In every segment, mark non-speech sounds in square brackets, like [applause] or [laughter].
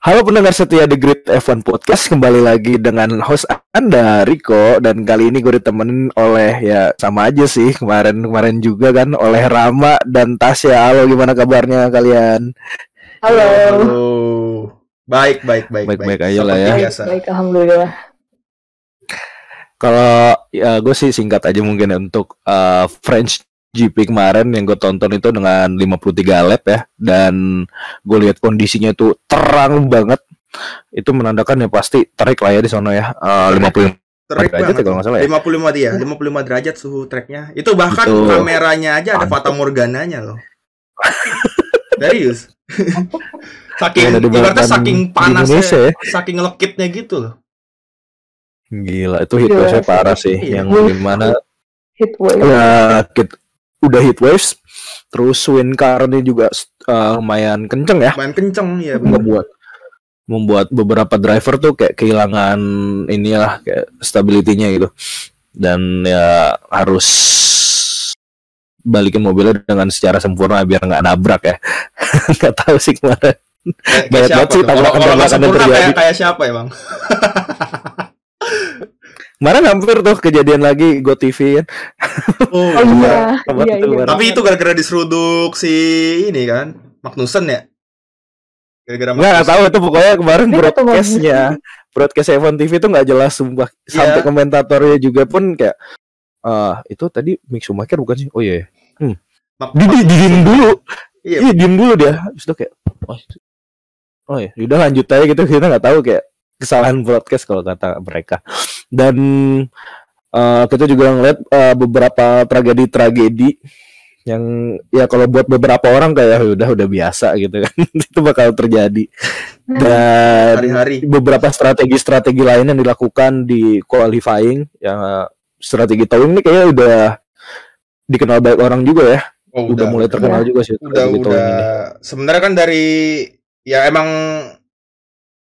Halo pendengar setia The Great F1 Podcast Kembali lagi dengan host Anda Riko Dan kali ini gue ditemenin oleh Ya sama aja sih Kemarin-kemarin juga kan Oleh Rama dan Tasya Halo gimana kabarnya kalian Halo. Halo. Baik, baik, baik, Baik-baik aja lah ya. biasa. Baik, alhamdulillah. Kalau ya gue sih singkat aja mungkin ya Untuk uh, French GP kemarin yang gue tonton itu dengan 53 lap ya Dan gue lihat kondisinya tuh terang banget Itu menandakan ya pasti terik lah ya di sana ya uh, 50 Terik derajat ya kalau nggak salah ya 55 dia, 55 derajat suhu treknya. Itu bahkan Betul. kameranya aja ada fata morgananya loh. [laughs] Serius. saking di ibaratnya saking panasnya, Indonesia ya. saking lekitnya gitu loh. Gila itu Gila wave-nya sih. parah sih Iya. yang Wave. di mana Heat wave. ya kit- udah heat waves terus wind current juga uh, lumayan kenceng ya Main kenceng ya bener. membuat membuat beberapa driver tuh kayak kehilangan inilah kayak stability-nya gitu dan ya harus balikin mobilnya dengan secara sempurna biar nggak nabrak ya [laughs] nggak tahu sih kemarin Kayak, kayak siapa banget sih? Kalau kalau sempurna terjadi. kayak kayak siapa emang? [laughs] kemarin hampir tuh kejadian lagi Go TV kan. Oh, Oh [laughs] iya, iya, iya. Bar? Tapi itu gara-gara diseruduk si ini kan, Magnussen ya? Gara-gara nggak tahu itu pokoknya kemarin broadcastnya. broadcast F1 TV itu nggak jelas sumpah. Sampai Iya. komentatornya juga pun kayak ah itu tadi Mick Schumacher bukan sih? Oh iya yeah. Mag- di, di, diem dulu. Iya. iya diem dulu dia. Itu kayak oh, itu- oh ya udah lanjut aja gitu. Kita nggak tahu kayak kesalahan broadcast kalau kata mereka dan eh, kita juga ngeliat eh, beberapa tragedi-tragedi yang ya kalau buat beberapa orang kayak "Ya udah udah biasa gitu kan. [laughs] Itu bakal terjadi. Dan hari-hari. beberapa strategi-strategi lain yang dilakukan di qualifying yang strategi towing ini kayaknya udah dikenal baik orang juga ya. Oh, udah, mulai terkenal juga sih udah udah. sebenarnya kan dari ya emang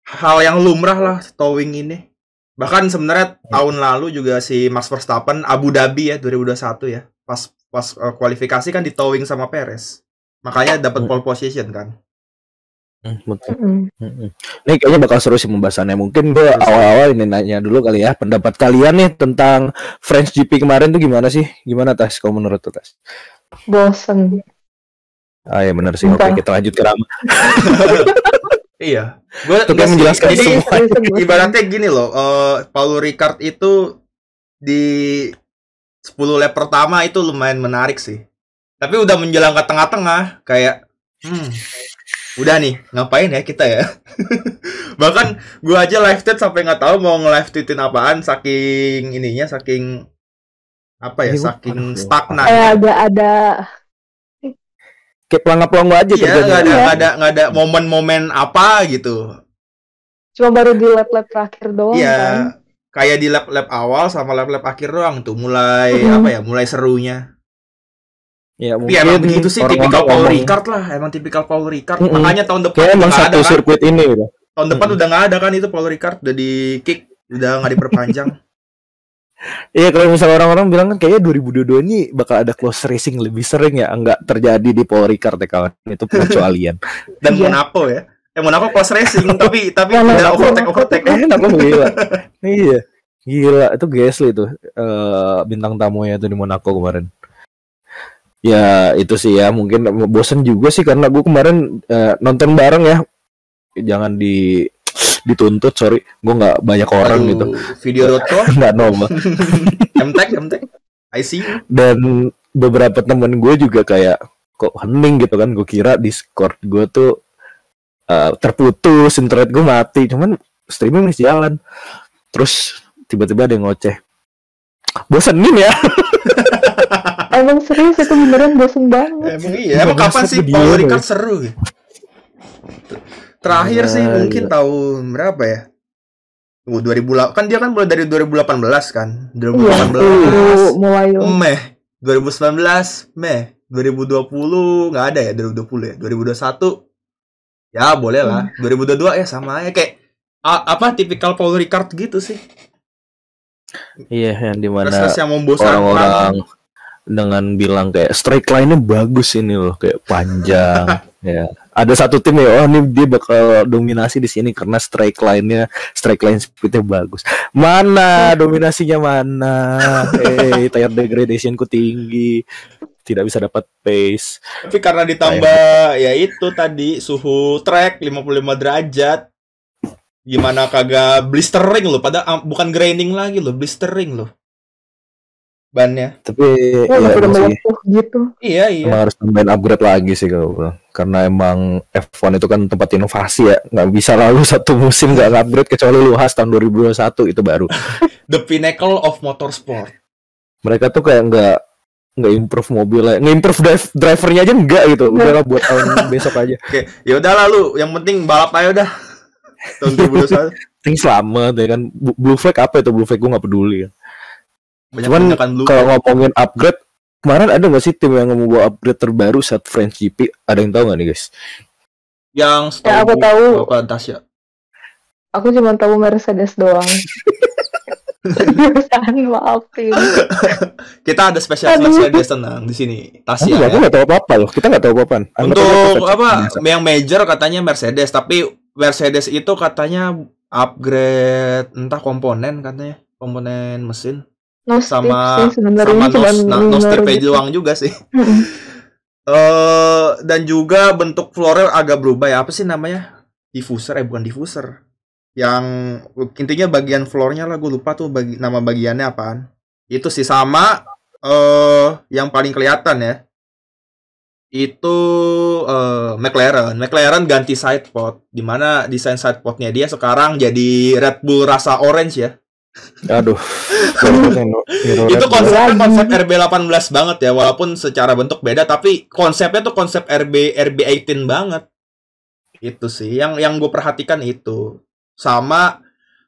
hal yang lumrah lah towing ini bahkan sebenarnya Ya. tahun lalu juga si Max Verstappen Abu Dhabi ya 2021 ya pas pas uh, kualifikasi kan di towing sama Perez makanya dapat Hmm. pole position kan Hmm, betul. Mm-mm. Mm-mm. Ini kayaknya bakal seru sih pembahasannya. Mungkin gue Terus. awal-awal ini nanya dulu kali ya pendapat kalian nih tentang French GP kemarin tuh gimana sih? Gimana Tas? Kalau menurut tuh Tas? Bosen. Ah ya benar sih. Oke Entah. kita lanjut ke Rama. [laughs] iya. Gue Itu kan menjelaskan jadi semua. Bosen, [laughs] bosen. ibaratnya gini loh eh Paul Ricard itu di 10 lap pertama itu lumayan menarik sih. Tapi udah menjelang ke tengah-tengah kayak hmm udah nih ngapain ya kita ya? [laughs] Bahkan gua aja live tweet sampai nggak tahu mau nge-live tweetin apaan saking ininya saking apa ya gua saking stagnan. Kayak agak ada Kayak pelangga-pelangga aja iya kerjanya. nggak ada Iya. nggak ada nggak ada momen-momen apa gitu cuma baru di lap-lap terakhir doang kan. Iya, kayak di lap-lap awal sama lap-lap akhir doang tuh mulai Mhm. apa ya, mulai serunya. Ya Tapi emang begitu sih tipikal Paul Ricard lah, emang tipikal Paul Ricard. Mm-mm. Makanya tahun depan Kayak emang satu ada kan. sirkuit ini udah. Tahun depan Mm-mm. udah nggak ada kan itu Paul Ricard udah di kick, udah nggak diperpanjang. [laughs] Iya kalau misalnya orang-orang bilang kan kayaknya 2022 ini bakal ada close racing lebih sering ya Enggak terjadi di Paul Ricard ya kawan. Itu pengecualian. [laughs] Dan Iya. Monaco ya. Eh Monaco close racing [laughs] tapi tapi Monaco, udah overtake overtake. Enak loh [laughs] gila. Iya. Gila itu Gasly tuh eh, Bintang tamunya tuh di Monaco kemarin. Ya itu sih ya Mungkin bosen juga sih Karena gue kemarin eh, nonton bareng ya. Jangan di dituntut sorry gue nggak banyak orang Aduh, gitu Video.com, [laughs] nggak normal [laughs] MTech, MTech. I see. dan beberapa temen gue juga kayak kok hening gitu kan gue kira discord gue tuh eh, terputus internet gue mati cuman streaming masih jalan terus tiba-tiba ada yang ngoceh bosenin ya [laughs] emang serius itu beneran bosen banget Emang iya, emang Bangsat kapan sih video Paul loh. Ricard seru gitu? Terakhir sih Gila, mungkin tahun berapa ya? Tunggu 2000 kan dia kan mulai dari 2018 kan? iya 2018 baru mulai Meh 2019 Meh. 2020 nggak ada ya 2020 ya? 2021 ya boleh lah. 2022 ya sama ya kayak a- apa tipikal Paul Ricard gitu sih. Iya yang di mana prestasi yang membosankan. orang-orang dengan bilang kayak strike line-nya bagus ini loh. Kayak panjang [laughs] ya ada satu tim ya oh ini dia bakal dominasi di sini karena strike line-nya strike line speed-nya bagus. Mana? Dominasinya mana? Eh tire degradation ku tinggi. Tidak bisa dapat pace. Tapi karena ditambah ya itu tadi suhu track 55 derajat. Gimana kagak blistering loh, pada ah, bukan grinding lagi loh, blistering loh. Bannya. tapi Ya, ya, udah emang sih, melepuh gitu. Iya, iya. emang harus tambahin upgrade lagi sih kalau karena emang F1 itu kan tempat inovasi ya nggak bisa lalu satu musim nggak upgrade kecuali lu khas tahun 2021 itu baru [laughs] The pinnacle of motorsport. mereka tuh kayak nggak nggak improve mobilnya nge-improve drive, drivernya aja enggak gitu udah lah buat tahun [laughs] besok aja Oke, ya udah lalu, yang penting balap aja udah. Tahun [laughs] 2021. penting selamat ya kan blue flag apa itu blue flag gue nggak peduli ya. Banyak Cuman kalau ngomongin upgrade kemarin ada nggak sih tim yang mau bawa upgrade terbaru saat French GP ada yang tahu nggak nih guys Yang Ya, aku tahu. Tasya? Aku cuma tahu Mercedes doang. [laughs] Seriusan, maafin. [laughs] Kita ada spesial Aduh. Mercedes tenang di sini. Aku Tasya. aku ya. nggak tahu apa apa loh kita nggak tahu apa apaan Untuk apa? Yang major katanya Mercedes, tapi Mercedes itu katanya upgrade entah komponen katanya, komponen mesin No sama sih sama nos, nah, nos minor strip gitu. doang juga sih. [laughs] Eh dan juga bentuk floornya agak berubah ya. Apa sih namanya? Diffuser eh bukan diffuser. Yang intinya bagian floornya lah gue lupa tuh bagi, nama bagiannya apaan. Itu sih sama eh yang paling kelihatan ya. Itu eh McLaren. McLaren ganti sidepod di mana desain sidepodnya dia sekarang jadi Red Bull rasa orange ya. Aduh. Itu konsepnya Lagi. konsep RB18 banget ya walaupun secara bentuk beda tapi konsepnya tuh konsep RB RB18 banget. Itu sih yang yang gue perhatikan itu. Sama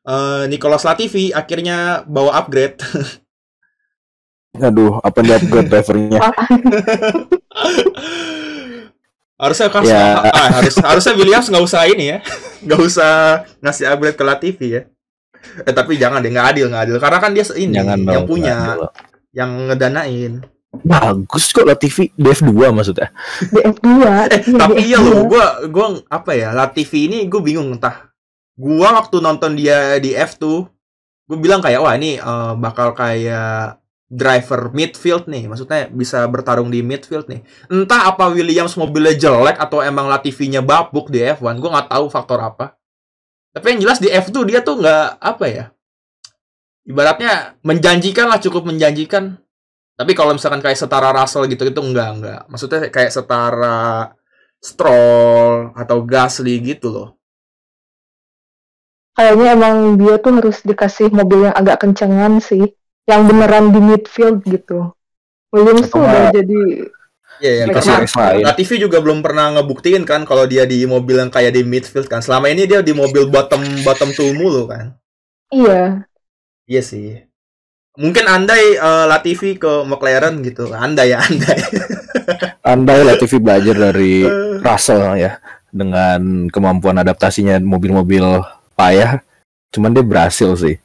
eh, Nicolas Latifi akhirnya bawa upgrade. [laughs] Aduh apa yang upgrade drivernya? [laughs] Harusnya kan Ya. ah, harus harusnya Williams nggak usah ini ya. [laughs] Nggak usah ngasih upgrade ke Latifi ya eh tapi jangan deh nggak adil nggak adil karena kan dia ini jangan yang dong, punya adil. yang ngedanain bagus kok lah TV DF2 maksudnya [laughs] DF2. Eh, Iya, tapi DF2. iya loh, gua gua apa ya, Latifi ini gue bingung entah. Gua waktu nonton dia di F2, gue bilang kayak wah ini eh, bakal kayak driver midfield nih, maksudnya bisa bertarung di midfield nih. Entah apa Williams mobilnya jelek atau emang Latifinya babuk di F1, gua nggak tahu faktor apa. Tapi yang jelas di F2 dia tuh nggak apa ya, ibaratnya menjanjikan lah cukup menjanjikan. Tapi kalau misalkan kayak setara Russell gitu-gitu enggak enggak. Maksudnya kayak setara Stroll atau Gasly gitu loh. Kayaknya emang dia tuh harus dikasih mobil yang agak kencengan sih. Yang beneran di midfield gitu. Williams Atau tuh udah nggak- jadi Iya, ya, dikasih karena race lain Latifi juga belum pernah ngebuktiin kan kalau dia di mobil yang kayak di midfield kan. Selama ini dia di mobil bottom bottom two mulu kan. iya. Iya sih. Mungkin andai eh, Latifi ke McLaren gitu. Andai ya, andai. [laughs] andai TV belajar dari Russell ya dengan kemampuan adaptasinya mobil-mobil payah cuman dia berhasil sih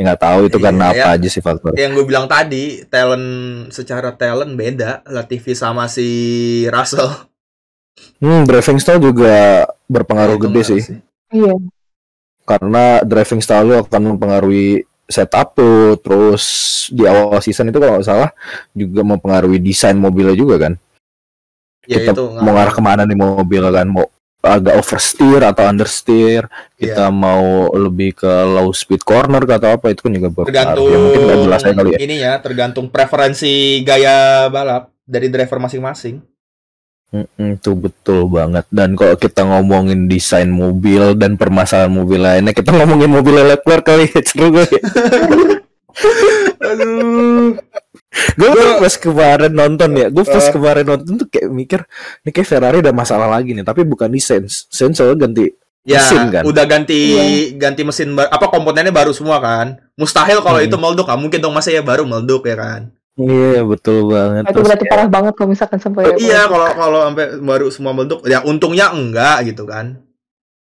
ya nggak tahu itu Iya, karena ya. apa aja sih faktor yang gue bilang tadi, talent secara talent beda Latifi sama si Russell. hmm driving style juga berpengaruh Itu gede sih Iya. karena driving style lu akan mempengaruhi setup tuh terus di awal season itu kalau nggak salah juga mempengaruhi desain mobilnya juga kan Ya kita itu mau ngarah ke mana nih mobil kan mau agak oversteer atau understeer kita Iya. mau lebih ke low speed corner atau apa itu kan juga berpengaruh. Tergantung ya mungkin nggak jelas aja kali ya. ini ya tergantung preferensi gaya balap dari driver masing-masing. Mm-mm, itu betul banget. Dan kalau kita ngomongin desain mobil dan permasalahan mobil lainnya kita ngomongin mobil Leclerc kali [laughs] ya seru [laughs] gue aduh gue tuh pas kemarin nonton ya gue pas Eh. kemarin nonton tuh kayak mikir ini kayak Ferrari ada masalah lagi nih tapi bukan di sense sense soalnya ganti ya Mesin kan? udah ganti Iya. ganti mesin apa komponennya baru semua kan mustahil kalau Hmm. itu meledak nggak mungkin dong masa ya baru meledak ya kan iya betul banget Itu berarti parah banget kalau misalkan sampai iya kalau kalau sampai baru semua meledak ya untungnya enggak gitu kan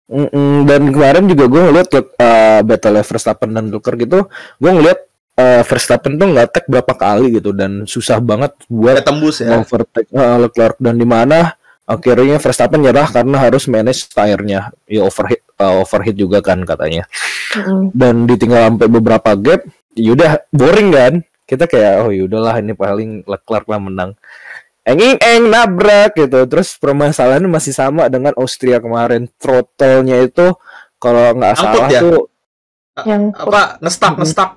Mm-mm, dan kemarin juga gue ngeliat uh, battle Verstappen dan Leclerc gitu, gue ngeliat uh, Verstappen tuh nggak berapa kali gitu dan susah banget buat ya tembus ya. overtake uh, Leclerc. Dan di mana akhirnya Verstappen nyerah karena harus manage tire-nya. Ya overheat uh, overheat juga kan katanya. Mm-mm. dan ditinggal sampai beberapa gap yaudah boring kan? Kita kayak oh yaudahlah ini paling Leclerc lah menang. Eng eng nabrak gitu. Terus permasalahannya masih sama dengan Austria kemarin. Throttle-nya itu kalau nggak salah ya? tuh Yang apa ngestak ngestak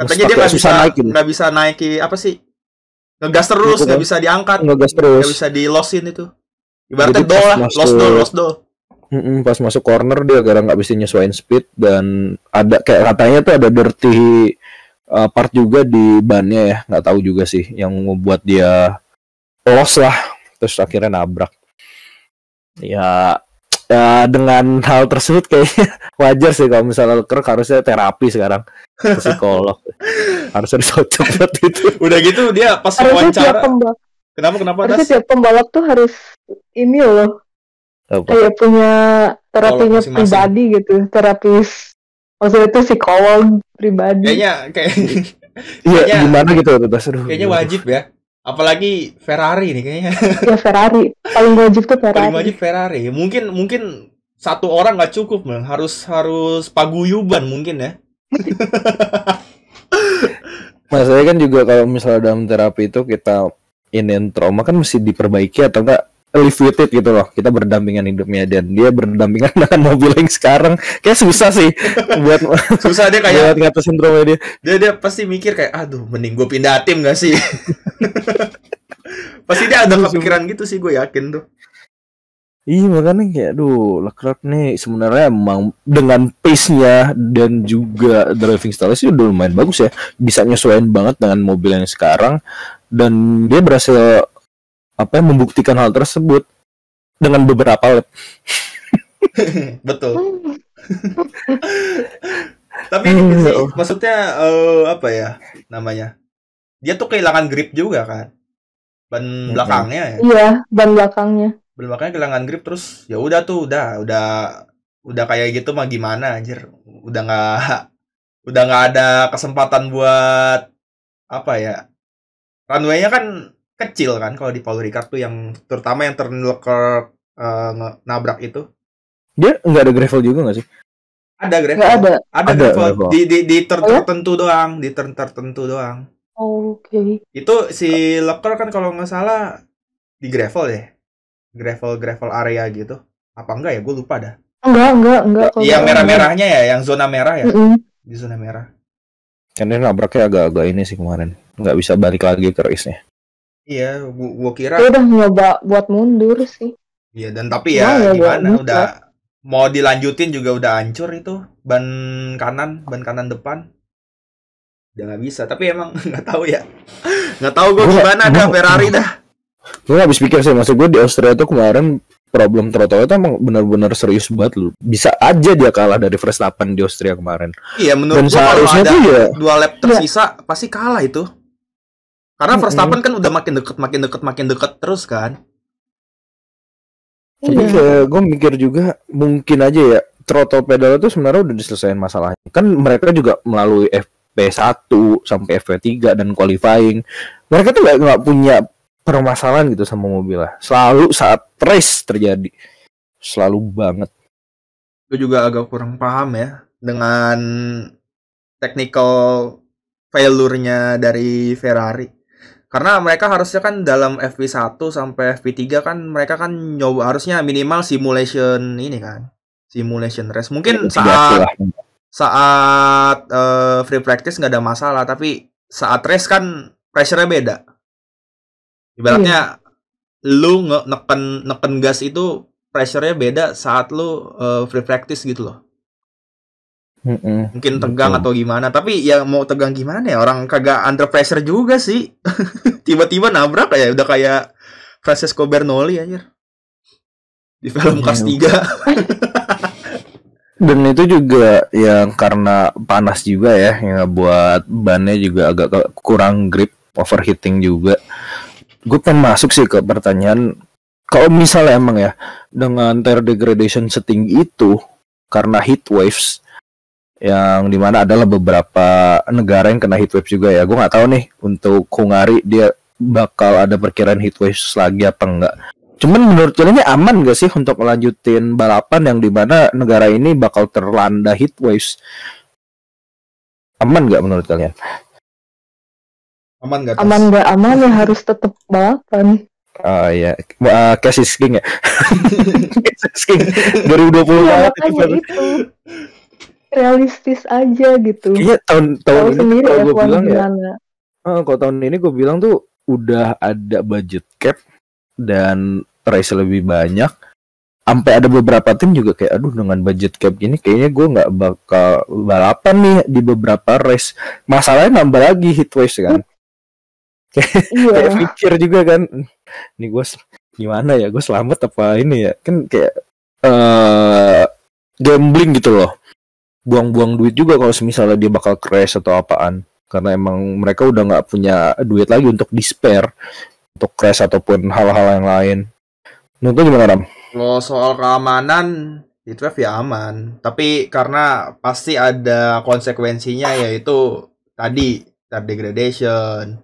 katanya dia nggak bisa naikin. nggak bisa naiki apa sih? Ngegas terus Gitu nggak kan. bisa diangkat. Ngegas terus. Nggak bisa di lossin itu. Ibaratnya dol pas lah lost dol lost dol Mm-mm, pas masuk corner dia gara nggak bisa nyesuaiin speed dan ada kayak katanya tuh ada dirty uh, part juga di bannya ya. Nggak tahu juga sih yang membuat dia loss lah terus akhirnya nabrak. Ya ya dengan hal tersebut kayaknya [laughs] wajar sih kalau misalnya Leclerc harusnya terapi sekarang. Psikolog. [laughs] Harusnya disocok buat itu. Udah gitu dia pas harusnya tiap wawancara. pembalap, kenapa kenapa harusnya tiap pembalap tuh harus ini loh. Apa? kayak punya terapinya pribadi gitu. Terapis. Maksudnya itu psikolog pribadi. Kayaknya kayak iya gimana gitu tuh kayaknya wajib ya apalagi Ferrari nih kayaknya. [laughs] Ya Ferrari. Paling wajib tuh Ferrari. Paling wajib Ferrari. Mungkin mungkin satu orang nggak cukup Bang. harus harus paguyuban mungkin ya. [laughs] Masalahnya kan juga kalau misalnya dalam terapi itu kita iniin trauma kan mesti diperbaiki atau enggak live with it gitu loh. Kita berdampingan hidupnya dan dia berdampingan [laughs] dengan mobil yang sekarang. Kayak susah sih [laughs] buat susah dia buat kayak ngatasin trauma dia. dia dia pasti mikir kayak aduh mending gue pindah tim gak sih [laughs] pasti dia ada kepikiran gitu sih gue yakin tuh Iya makanya kayak aduh Leclerc nih sebenarnya emang dengan pace-nya dan juga driving style sih udah lumayan bagus ya. Bisa nyesuaiin banget dengan mobil yang sekarang dan dia berhasil apa ya, membuktikan hal tersebut dengan beberapa lap. [laughs] betul. [laughs] Tapi ini sih maksudnya eh, apa ya namanya dia tuh kehilangan grip juga kan? Ban belakangnya ya? Iya ban belakangnya. Ban belakangnya kehilangan grip terus ya udah tuh udah udah udah kayak gitu mah gimana anjir? Udah nggak [laughs] udah nggak ada kesempatan buat apa ya runway-nya kan kecil kan kalau di Paul Ricard tuh yang terutama yang turn Leclerc eh, nge- nabrak itu Dia nggak ada gravel juga nggak sih? ada gravel nggak ada ada, Ada gravel. gravel. di di di turn Oh ya? tertentu doang di turn tertentu doang oke itu si Leclerc kan kalau nggak salah di gravel ya gravel gravel area gitu apa enggak ya gue lupa dah enggak enggak enggak kalau yang merah-merahnya ya yang zona merah ya Mm-mm. di zona merah Kan dia nabraknya agak-agak ini sih kemarin. Nggak bisa balik lagi ke race-nya. Iya gua, gua kira dia udah nyoba buat mundur sih. Iya dan tapi ya ya, gimana bagus udah mau dilanjutin juga udah hancur itu ban kanan ban kanan depan. Udah nggak bisa tapi emang [laughs] nggak tahu ya. Nggak tahu gue Gua- gimana dah Ferrari dah. Gue habis pikir sih, maksud gue di Austria tuh kemarin problem throttle itu emang benar-benar serius banget loh. Bisa aja dia kalah dari Verstappen di Austria kemarin. iya menurut Dan gua kalau ada tuh ya dua lap tersisa pasti kalah itu karena Mm-mm. Verstappen kan udah makin deket makin deket makin deket terus kan Tapi iya gue mikir juga mungkin aja ya throttle pedal itu sebenarnya udah diselesaikan masalahnya. Kan mereka juga melalui FP1 sampai FP3 dan qualifying. Mereka tuh nggak nggak punya permasalahan gitu sama mobilnya. Selalu saat race terjadi. Selalu banget. gue juga agak kurang paham ya dengan technical failure-nya dari Ferrari. Karena mereka harusnya kan dalam FP1 sampai FP3 kan mereka kan nyoba harusnya minimal simulation ini kan. Simulation race. Mungkin Mitigasi saat saat eh, free practice nggak ada masalah, tapi saat race kan pressure-nya beda. Ibaratnya lu nge neken neken gas itu pressure-nya beda saat lu eh, free practice gitu loh. Mm-mm. Mungkin tegang Betul. atau gimana, tapi ya mau tegang gimana ya orang kagak under pressure juga sih. [laughs] Tiba-tiba nabrak kayak udah kayak Francesco Bernoulli anjir. Di film Iya. kelas 3. [laughs] Dan itu juga yang karena panas juga ya, yang buat bannya juga agak kurang grip, overheating juga. Gue pengen masuk sih ke pertanyaan, kalau misalnya emang ya dengan tire degradation setinggi itu karena heat waves yang di mana adalah beberapa negara yang kena heat waves juga ya. Gue nggak tahu nih untuk Hungari dia bakal ada perkiraan heat waves lagi apa enggak. Cuman menurut kalian ini aman gak sih untuk melanjutin balapan yang di mana negara ini bakal terlanda heat waves? Aman gak menurut kalian? Aman gak? Tas? Aman nggak aman ya harus tetap balapan. Ah ya, uh, Cassis King ya. [laughs] Cassis King [laughs] 2020 Iya, banget itu. makanya itu realistis aja gitu. Kayaknya tahun tahun Tahu ini kalau ya gue F1 bilang ya, gimana. eh, kalau tahun ini gue bilang tuh udah ada budget cap dan race lebih banyak. Sampai ada beberapa tim juga kayak aduh dengan budget cap gini kayaknya gue nggak bakal balapan nih di beberapa race. Masalahnya nambah lagi heat waves kan. [laughs] kayak Iya. pikir juga kan ini gue gimana ya gue selamat apa ini ya kan kayak eh gambling gitu loh buang-buang duit juga kalau misalnya dia bakal crash atau apaan karena emang mereka udah nggak punya duit lagi untuk di spare untuk crash ataupun hal-hal yang lain menurut gimana Ram? Kalau soal keamanan, Heatwave ya aman. Tapi karena pasti ada konsekuensinya yaitu tadi degradation,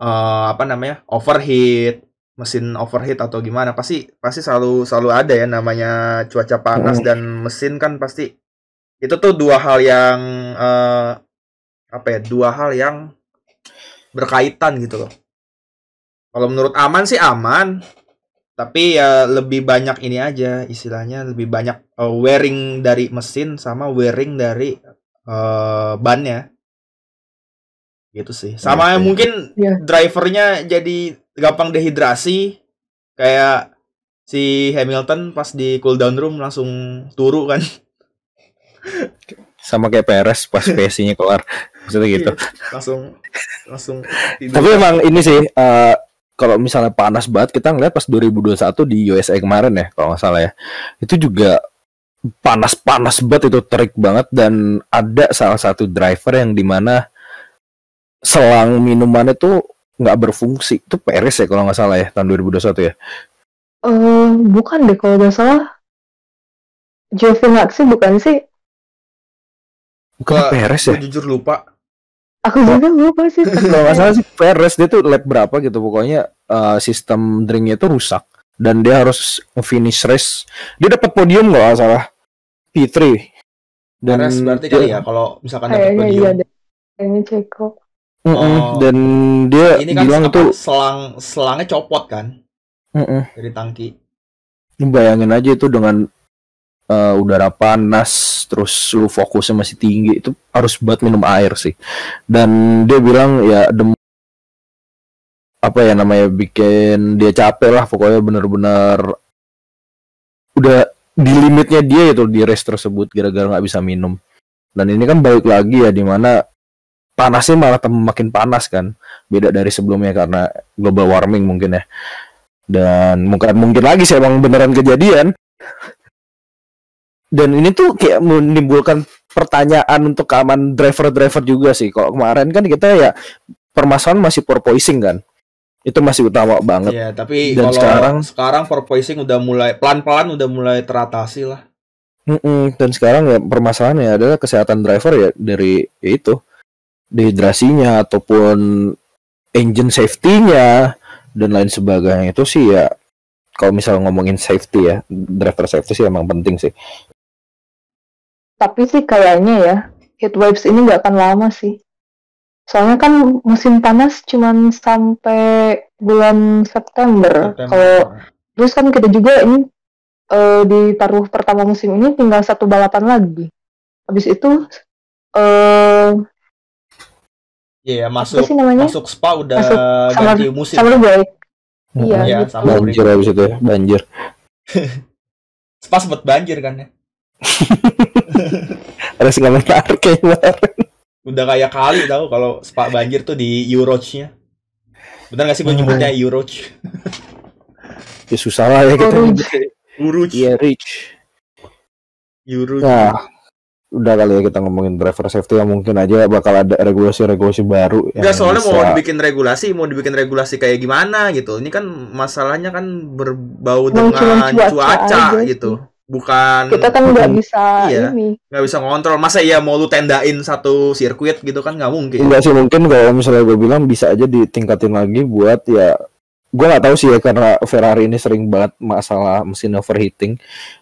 eh, apa namanya overheat, mesin overheat atau gimana pasti pasti selalu selalu ada ya namanya cuaca panas Hmm. dan mesin kan pasti itu tuh dua hal yang eh, apa ya dua hal yang berkaitan gitu loh. Kalau menurut aman sih aman, tapi ya lebih banyak ini aja istilahnya lebih banyak uh, wearing dari mesin sama wearing dari uh, bannya gitu sih sama Oke. mungkin Iya. drivernya jadi gampang dehidrasi kayak si Hamilton pas di cooldown room langsung turu kan [laughs] sama kayak PRS pas [laughs] PSI-nya keluar maksudnya gitu langsung langsung tidur. Tapi emang ini sih eh, kalau misalnya panas banget kita ngeliat pas 2021 di USA kemarin ya kalau nggak salah ya. Itu juga panas-panas banget itu terik banget dan ada salah satu driver yang di mana selang minumannya tuh nggak berfungsi. Itu Perez ya kalau nggak salah ya tahun 2021 ya. Eh, bukan deh kalau nggak salah. Giovinazzi bukan sih? Bukan Perez ya. Jujur lupa Aku juga lupa sih. [laughs] kalau nggak salah sih Perez dia tuh lap berapa gitu pokoknya eh, sistem drinknya itu rusak dan dia harus finish race dia dapat podium nggak nggak salah P3 dan Perez berarti dia- kali ya kalau misalkan dapat podium iya. Kayaknya Ceko. Mm-mm. Oh. dan dia ini kan bilang itu selang selangnya copot kan mm-mm. dari tangki bayangin aja itu dengan eh, udara panas terus lu fokusnya masih tinggi itu harus buat minum air sih. Dan dia bilang ya dem apa ya namanya bikin dia capek lah pokoknya bener-bener udah di limitnya dia itu di race tersebut gara-gara nggak bisa minum. Dan ini kan balik lagi ya di mana panasnya malah makin panas kan. Beda dari sebelumnya karena global warming mungkin ya. Dan mungkin mungkin lagi sih emang beneran kejadian dan ini tuh kayak menimbulkan pertanyaan untuk keamanan driver-driver juga sih kalau kemarin kan kita ya permasalahan masih porpoising kan itu masih utama banget Iya, tapi Dan kalau sekarang- sekarang porpoising udah mulai pelan-pelan udah mulai teratasi lah. Mm-mm. dan sekarang ya permasalahannya adalah kesehatan driver ya dari ya itu dehidrasinya ataupun engine safety-nya dan lain sebagainya itu sih ya kalau misalnya ngomongin safety ya driver safety sih emang penting sih Tapi sih kayaknya ya, heat waves ini nggak akan lama sih. Soalnya kan musim panas cuman sampai bulan September. September. Kalau terus kan kita juga ini eh, di paruh pertama musim ini tinggal satu balapan lagi. Habis itu eh Iya, apa masuk sih namanya? masuk spa udah Masuk summer- ganti musim. Summer break. Iya, Iya, gitu. sama. banjir habis itu ya banjir [laughs] Spa sempet banjir kan ya. [laughs] [laughs] ada segala menarik kayak kemarin Udah kayak kali tahu kalau spa banjir tuh di Euroach-nya. Bener gak sih gue Hmm. nyebutnya Euroach? ya susah lah ya kita Orange. Euroach. iya rich Euroach. nah udah kali ya kita ngomongin driver safety yang mungkin aja bakal ada regulasi-regulasi baru yang Enggak soalnya mau bisa- dibikin regulasi, mau dibikin regulasi kayak gimana gitu. Ini kan masalahnya kan berbau Mau dengan cuaca cuaca, aja gitu. Bukan Kita kan nggak bisa Iya. ini. nggak bisa ngontrol. Masa iya mau lu tendain satu sirkuit gitu kan nggak mungkin. Enggak sih mungkin kalau misalnya gue bilang bisa aja ditingkatin lagi buat ya gue nggak tahu sih ya karena Ferrari ini sering banget masalah mesin overheating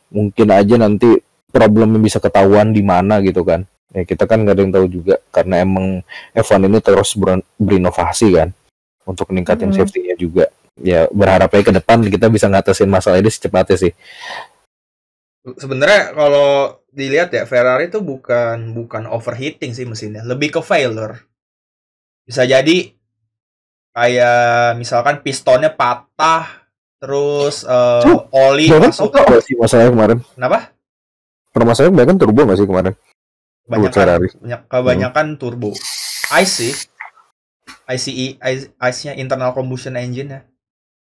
mungkin aja nanti problemnya bisa ketahuan di mana gitu kan ya kita kan nggak ada yang tahu juga karena emang F1 ini terus ber berinovasi kan untuk meningkatin Hmm. safety-nya juga ya berharapnya ke depan kita bisa ngatasin masalah ini secepatnya sih Sebenarnya kalau dilihat ya Ferrari itu bukan bukan overheating sih mesinnya, lebih ke failure. Bisa jadi kayak misalkan pistonnya patah, terus eh, Cuk, oli masuk. nggak sih masalahnya kemarin Kenapa? permasalahan banyak kan turbo nggak sih kemarin Banyak Ferrari. banyak kebanyakan turbo. ICE sih. ICE, ICE ICE-nya internal combustion engine ya.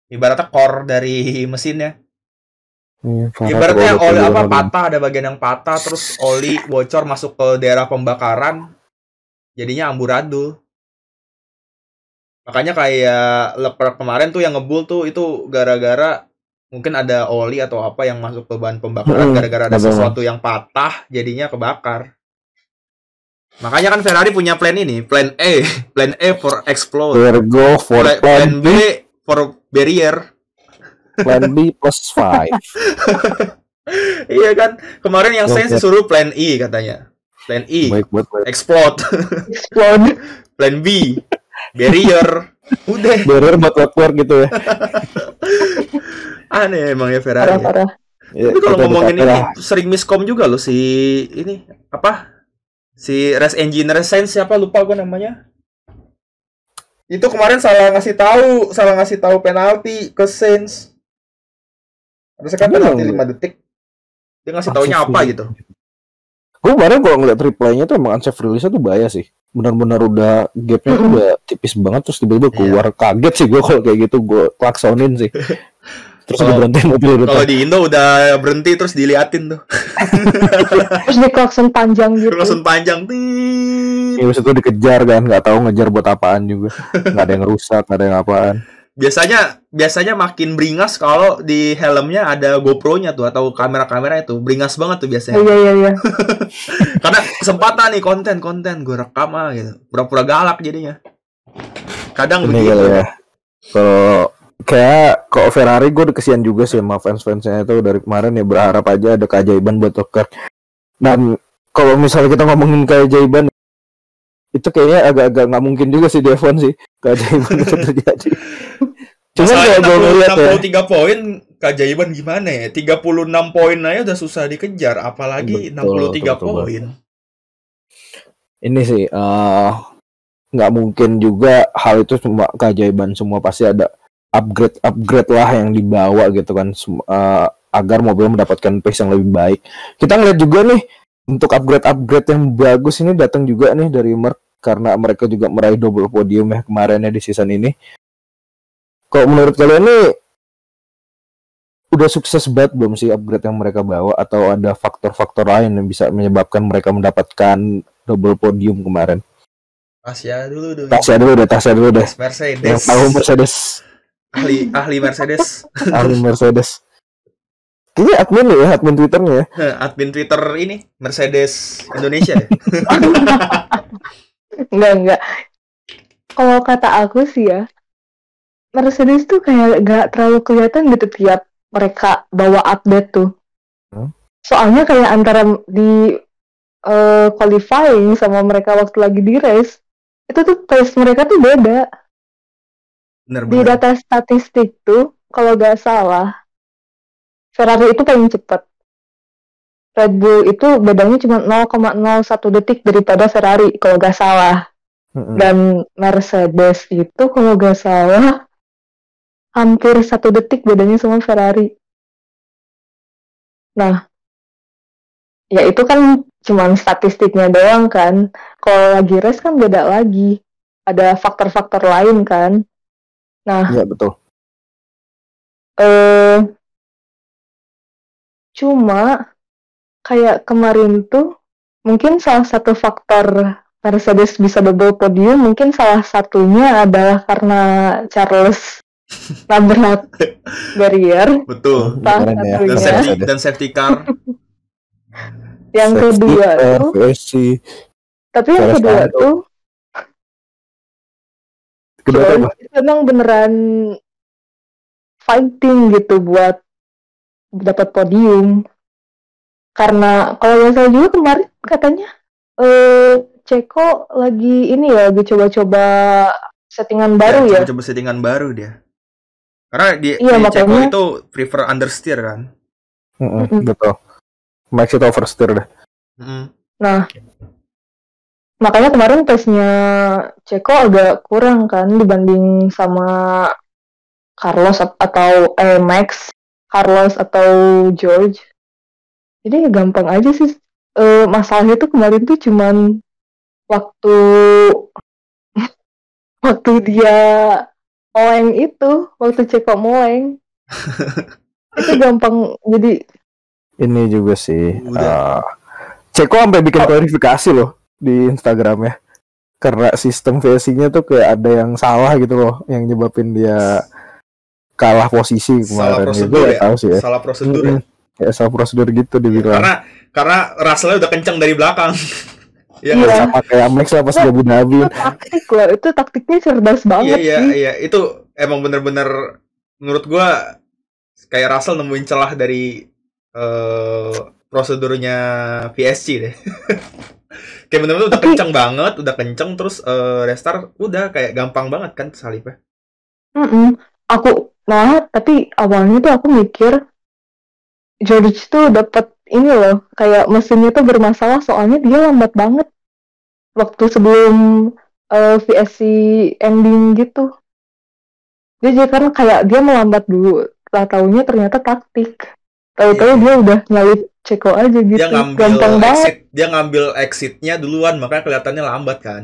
Ibaratnya core dari [laughs] mesinnya. Parah Ibaratnya oli apa patah ada bagian yang patah terus oli bocor masuk ke daerah pembakaran jadinya amburadul. Makanya kayak Leclerc kemarin tuh yang ngebul tuh itu gara-gara mungkin ada oli atau apa yang masuk ke bahan pembakaran gara-gara ada sesuatu yang patah jadinya kebakar. Makanya kan Ferrari punya plan ini, plan E, [laughs] plan E for explode, for plan plan B for barrier. Plan B plus five. [laughs] Iya kan? Kemarin yang saya disuruh plan E katanya. Plan E, Baik buat baik. explode. Explode. [laughs] plan B, barrier. Udah, Barrier buat keluar gitu ya. [laughs] aneh emang ya Ferrari. ya. Parah-parah. Ya, Tapi kalau ngomongin ini lah. sering miskom juga loh si ini apa? Si Race Engineer Sense siapa lupa gue namanya. Itu kemarin salah ngasih tahu, salah ngasih tahu penalti ke Sainz. Harusnya kan penalti 5 detik. Dia ngasih taunya apa gitu. Gue kemarin kalau ngeliat replaynya tuh emang unsafe release tuh bahaya sih. Benar-benar udah gapnya tuh udah tipis banget terus tiba-tiba keluar kaget sih gue kalau kayak gitu gue klaksonin sih. [laughs] Terus Kalau- udah berhenti mobil udah Kalau di Indo udah berhenti terus diliatin tuh. [laughs] Terus di klakson panjang gitu. Langsung panjang. Tit. Ya, itu dikejar kan, nggak tahu ngejar buat apaan juga. [laughs] Nggak ada yang rusak, nggak ada yang apaan. Biasanya biasanya makin beringas kalau di helmnya ada GoPro-nya tuh atau kamera-kamera itu. Beringas banget tuh biasanya. Iya iya iya. [laughs] Karena kesempatan nih konten-konten gue rekam ah gitu. Pura-pura galak jadinya. Kadang Ini begitu. ya. Kalau kayak kok Ferrari gue udah kesian juga sih sama fans-fansnya itu dari kemarin ya berharap aja ada keajaiban buat Leclerc. Dan kalau misalnya kita ngomongin keajaiban itu kayaknya agak-agak nggak mungkin juga sih F1 sih keajaiban itu [laughs] terjadi. Cuman kalau gue ngeliat ya, 63 poin keajaiban gimana ya? 36 poin aja udah susah dikejar apalagi Betul, 63 betul, poin. ini sih eh, nggak mungkin juga hal itu cuma keajaiban semua pasti ada upgrade upgrade lah yang dibawa gitu kan eh, agar mobil mendapatkan pace yang lebih baik kita ngeliat juga nih untuk upgrade upgrade yang bagus ini datang juga nih dari Merc karena mereka juga meraih double podium ya kemarinnya di season ini kalau menurut kalian nih udah sukses banget belum sih upgrade yang mereka bawa atau ada faktor-faktor lain yang bisa menyebabkan mereka mendapatkan double podium kemarin Tasya dulu dulu. Tasya dulu deh, Tasya dulu deh. Yang Mercedes. tahu Mercedes, ahli ahli Mercedes. ahli Mercedes. Kayaknya admin ya, admin Twitternya ya. Admin Twitter ini Mercedes Indonesia ya. [laughs] Enggak enggak. Kalau kata aku sih ya, Mercedes tuh kayak gak terlalu kelihatan gitu tiap mereka bawa update tuh. Hmm. Soalnya kayak antara di eh, qualifying sama mereka waktu lagi di race, itu tuh pace mereka tuh beda. Bener Di bener. data statistik tuh, kalau gak salah, Ferrari itu paling cepat. Red Bull itu bedanya cuma 0,01 detik daripada Ferrari kalau gak salah. Mm-mm. Dan Mercedes itu kalau gak salah hampir satu detik bedanya sama Ferrari. Nah, ya itu kan cuman statistiknya doang kan. Kalau lagi race kan beda lagi. Ada faktor-faktor lain kan. Nah, Iya betul. eh cuma kayak kemarin tuh mungkin salah satu faktor Mercedes bisa double podium mungkin salah satunya adalah karena Charles [laughs] nabrak barrier Betul. salah Keren ya. Dan safety dan safety car. [laughs] yang Safety kedua car, tuh VSC. tapi yang Charles kedua tuh Kedua? Charles itu emang beneran fighting gitu buat dapat podium. Karena kalau nggak salah juga kemarin katanya eh Ceko lagi ini ya, lagi coba-coba settingan baru ya. coba settingan baru dia karena dia Iya, di Ceko makanya- itu prefer understeer kan Mm-mm, Mm-mm. betul Max itu oversteer deh Mm. Nah, makanya kemarin tesnya Ceko agak kurang kan dibanding sama Carlos at- atau eh, Max, Carlos atau George. Jadi ya gampang aja sih. Eh, masalahnya tuh kemarin tuh cuman waktu [laughs] waktu dia moleng itu, waktu Ceko moleng. [laughs] itu gampang jadi ini juga sih Udah. eh, Ceko sampai bikin klarifikasi loh di Instagramnya karena sistem VSC-nya tuh kayak ada yang salah gitu loh yang nyebabin dia kalah posisi salah kemarin. Prosedur Gue nggak ya. tahu sih ya. Salah prosedur ya. Mm-mm. kayak salah prosedur gitu dibilang. Karena karena Russell udah kencang dari belakang. [laughs] Ya Iya. sama kayak Max lah pas di Abu Dhabi. itu taktik loh, itu taktiknya cerdas iya banget iya sih. iya. Itu emang bener-bener menurut gua kayak Russell nemuin celah dari eh prosedurnya VSC deh. [laughs] Kayak bener-bener udah kencang banget udah kencang terus eh, restart udah kayak gampang banget kan salibnya Mm-mm. Aku nah tapi awalnya tuh aku mikir George tuh dapat ini loh kayak mesinnya tuh bermasalah soalnya dia lambat banget waktu sebelum eh, VSC ending gitu. Dia jadi kan kayak dia melambat dulu. Lah taunya ternyata taktik. Tahu-tahu Iya. dia udah nyalip Ceko aja gitu. dia ngambil Gampang banget. exit dia ngambil exitnya duluan makanya kelihatannya lambat kan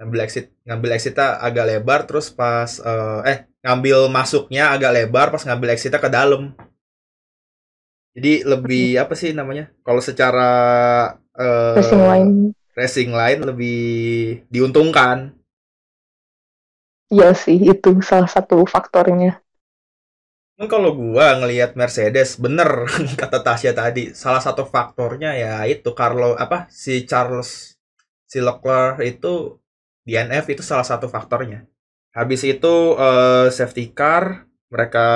ngambil exit ngambil exitnya agak lebar terus pas eh, eh ngambil masuknya agak lebar pas ngambil exitnya ke dalam jadi lebih apa sih namanya kalau secara eh, Racing line. racing line lebih diuntungkan Iya sih itu salah satu faktornya. Kan kalau gua ngelihat Mercedes bener [laughs] kata Tasya tadi salah satu faktornya ya itu Carlo apa si Charles si Leclerc itu DNF itu salah satu faktornya. Habis itu eh, safety car mereka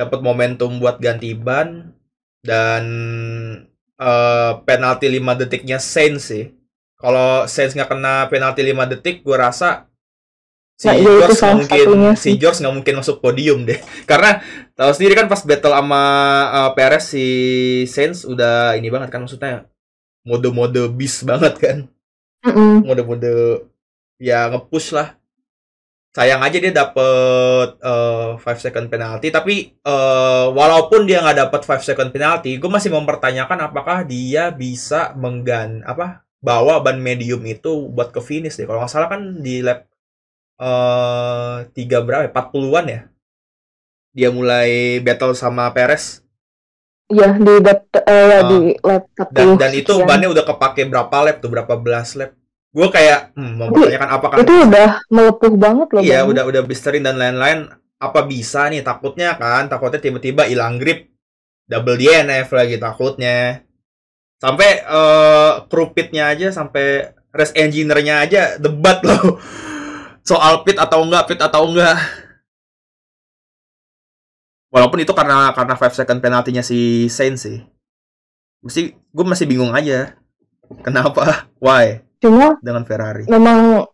dapat momentum buat ganti ban dan eh, penalti 5 detiknya Sainz sih. Kalau Sainz nggak kena penalti 5 detik, gua rasa si Nah, itu George nggak mungkin si. George nggak mungkin masuk podium deh. [laughs] Karena tahu sendiri kan pas battle sama eh, Perez si Sainz udah ini banget kan maksudnya mode-mode beast banget kan. Mm-mm. Mode-mode ya nge-push lah. Sayang aja dia dapet eh, 5 second penalty tapi eh, walaupun dia nggak dapet 5 second penalty, gue masih mempertanyakan apakah dia bisa menggan apa bawa ban medium itu buat ke finish deh. Kalau nggak salah kan di lap eh tiga berapa? ya? 40-an ya. Dia mulai battle sama Perez Iya di bat eh, ya, Ah. di lap dan 40 dan itu sekian. bannya udah kepake berapa lap tuh berapa belas lap. Gue kayak hmm, mempertanyakan apakah itu udah melepuh banget loh Iya udah udah blisterin dan lain-lain. Apa bisa nih? Takutnya kan takutnya tiba-tiba hilang grip. Double DNF lagi takutnya. Sampai eh crew pitnya aja sampai race engineer-nya aja debat loh. [laughs] Soal pit atau enggak pit atau enggak walaupun itu karena karena 5 second penaltinya si Sainz sih mesti gue masih bingung aja kenapa [laughs] why cuma dengan Ferrari memang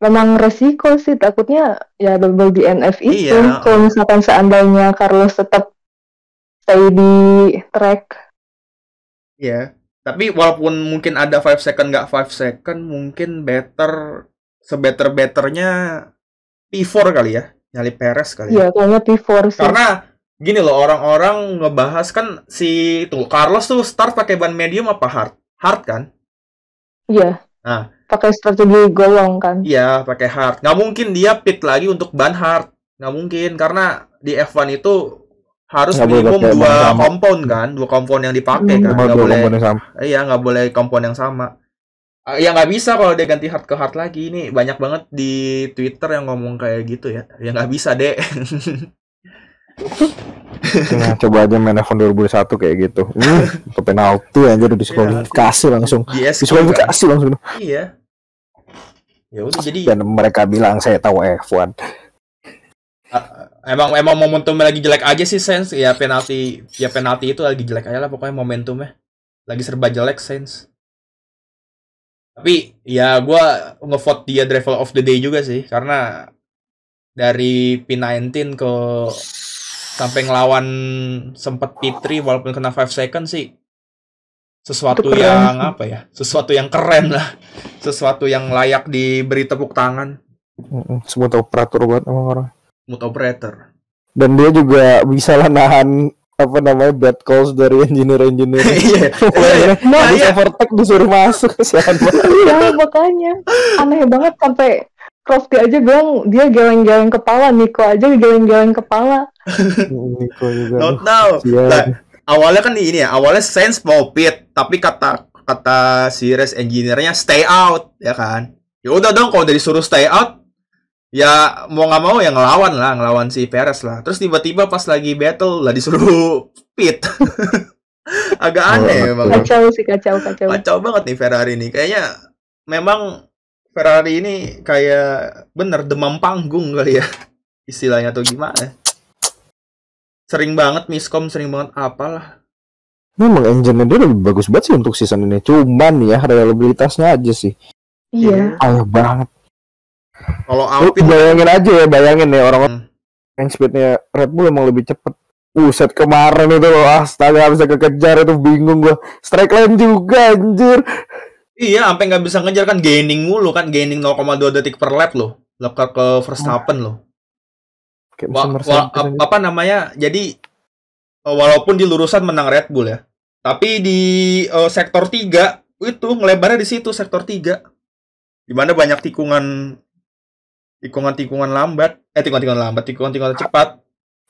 memang resiko sih takutnya ya double DNF itu Iya. kalau misalkan seandainya Carlos tetap stay di track Iya. Tapi walaupun mungkin ada 5 second nggak 5 second, mungkin better sebetter betternya P4 kali ya, nyali Perez kali ya. ya kayaknya P4 sih Karena gini loh orang-orang ngebahas kan si tuh Carlos tuh start pakai ban medium apa hard? Hard kan? iya Nah. pakai strategi golong kan Iya, pakai hard. Nggak mungkin dia pit lagi untuk ban hard. Nggak mungkin karena di F1 itu harus boleh minimum dua compound kan, dua compound yang dipakai Hmm. kan. Nggak dua boleh. Iya nggak boleh kompon yang sama. Ah, Ya nggak bisa kalau dia ganti hard ke hard lagi. Ini banyak banget di Twitter yang ngomong kayak gitu ya. Ya nggak bisa deh. Nah, [laughs] coba aja main F1 2001 kayak gitu. Hmm, [laughs] ke penalti aja udah diskualifikasi langsung. Di SQ kan. Diskualifikasi langsung. Iya. Ya udah jadi Dan mereka bilang saya tahu F1. A- emang emang momentumnya lagi jelek aja sih Saints ya penalti ya penalti itu lagi jelek aja lah pokoknya momentumnya lagi serba jelek Saints tapi ya gua ngevote dia driver of the day juga sih karena dari P19 ke sampai ngelawan sempet P3 walaupun kena 5 second sih sesuatu yang apa ya sesuatu yang keren lah. Sesuatu yang layak diberi tepuk tangan. Semua operator banget emang orang. mood operator. Dan dia juga bisa lah nahan apa namanya bad calls dari engineer-engineer. [laughs] [laughs] iya Nah, habis iya. overtake disuruh masuk banget. [laughs] Iya makanya aneh banget sampai Crofty aja bilang dia geleng-geleng kepala, Nico aja geleng-geleng kepala. Niko juga. not now. Lah, awalnya kan ini ya awalnya sense mau pit tapi kata kata si race engineer-nya stay out ya kan ya udah dong kalau udah disuruh stay out ya mau nggak mau ya ngelawan lah ngelawan si Perez lah terus tiba-tiba pas lagi battle lah disuruh pit [laughs] agak aneh Oh, emang Kacau sih kacau kacau. kacau banget nih Ferrari ini kayaknya memang Ferrari ini kayak bener demam panggung kali ya [laughs] istilahnya atau gimana sering banget miskom sering banget apalah Memang engine dia lebih bagus banget sih untuk season ini. Cuman ya reliabilitasnya aja sih. Iya. Ayah banget. Kalau Lu Alpine bayangin aja ya, bayangin ya orang Hmm. yang speednya Red Bull emang lebih cepet. Buset kemarin itu loh, astaga bisa kekejar itu bingung gua. Strike line juga anjir. Iya, sampai nggak bisa ngejar kan gaining mulu kan, gaining 0,2 detik per lap loh. Leclerc ke Verstappen loh. Kayak Wa- mesin wa- Mercedes ap- aja. apa namanya? Jadi eh, walaupun di lurusan menang Red Bull ya, tapi di eh, sektor 3 itu ngelebarnya di situ sektor 3. Di mana banyak tikungan tikungan-tikungan lambat, eh tikungan-tikungan lambat, tikungan-tikungan cepat.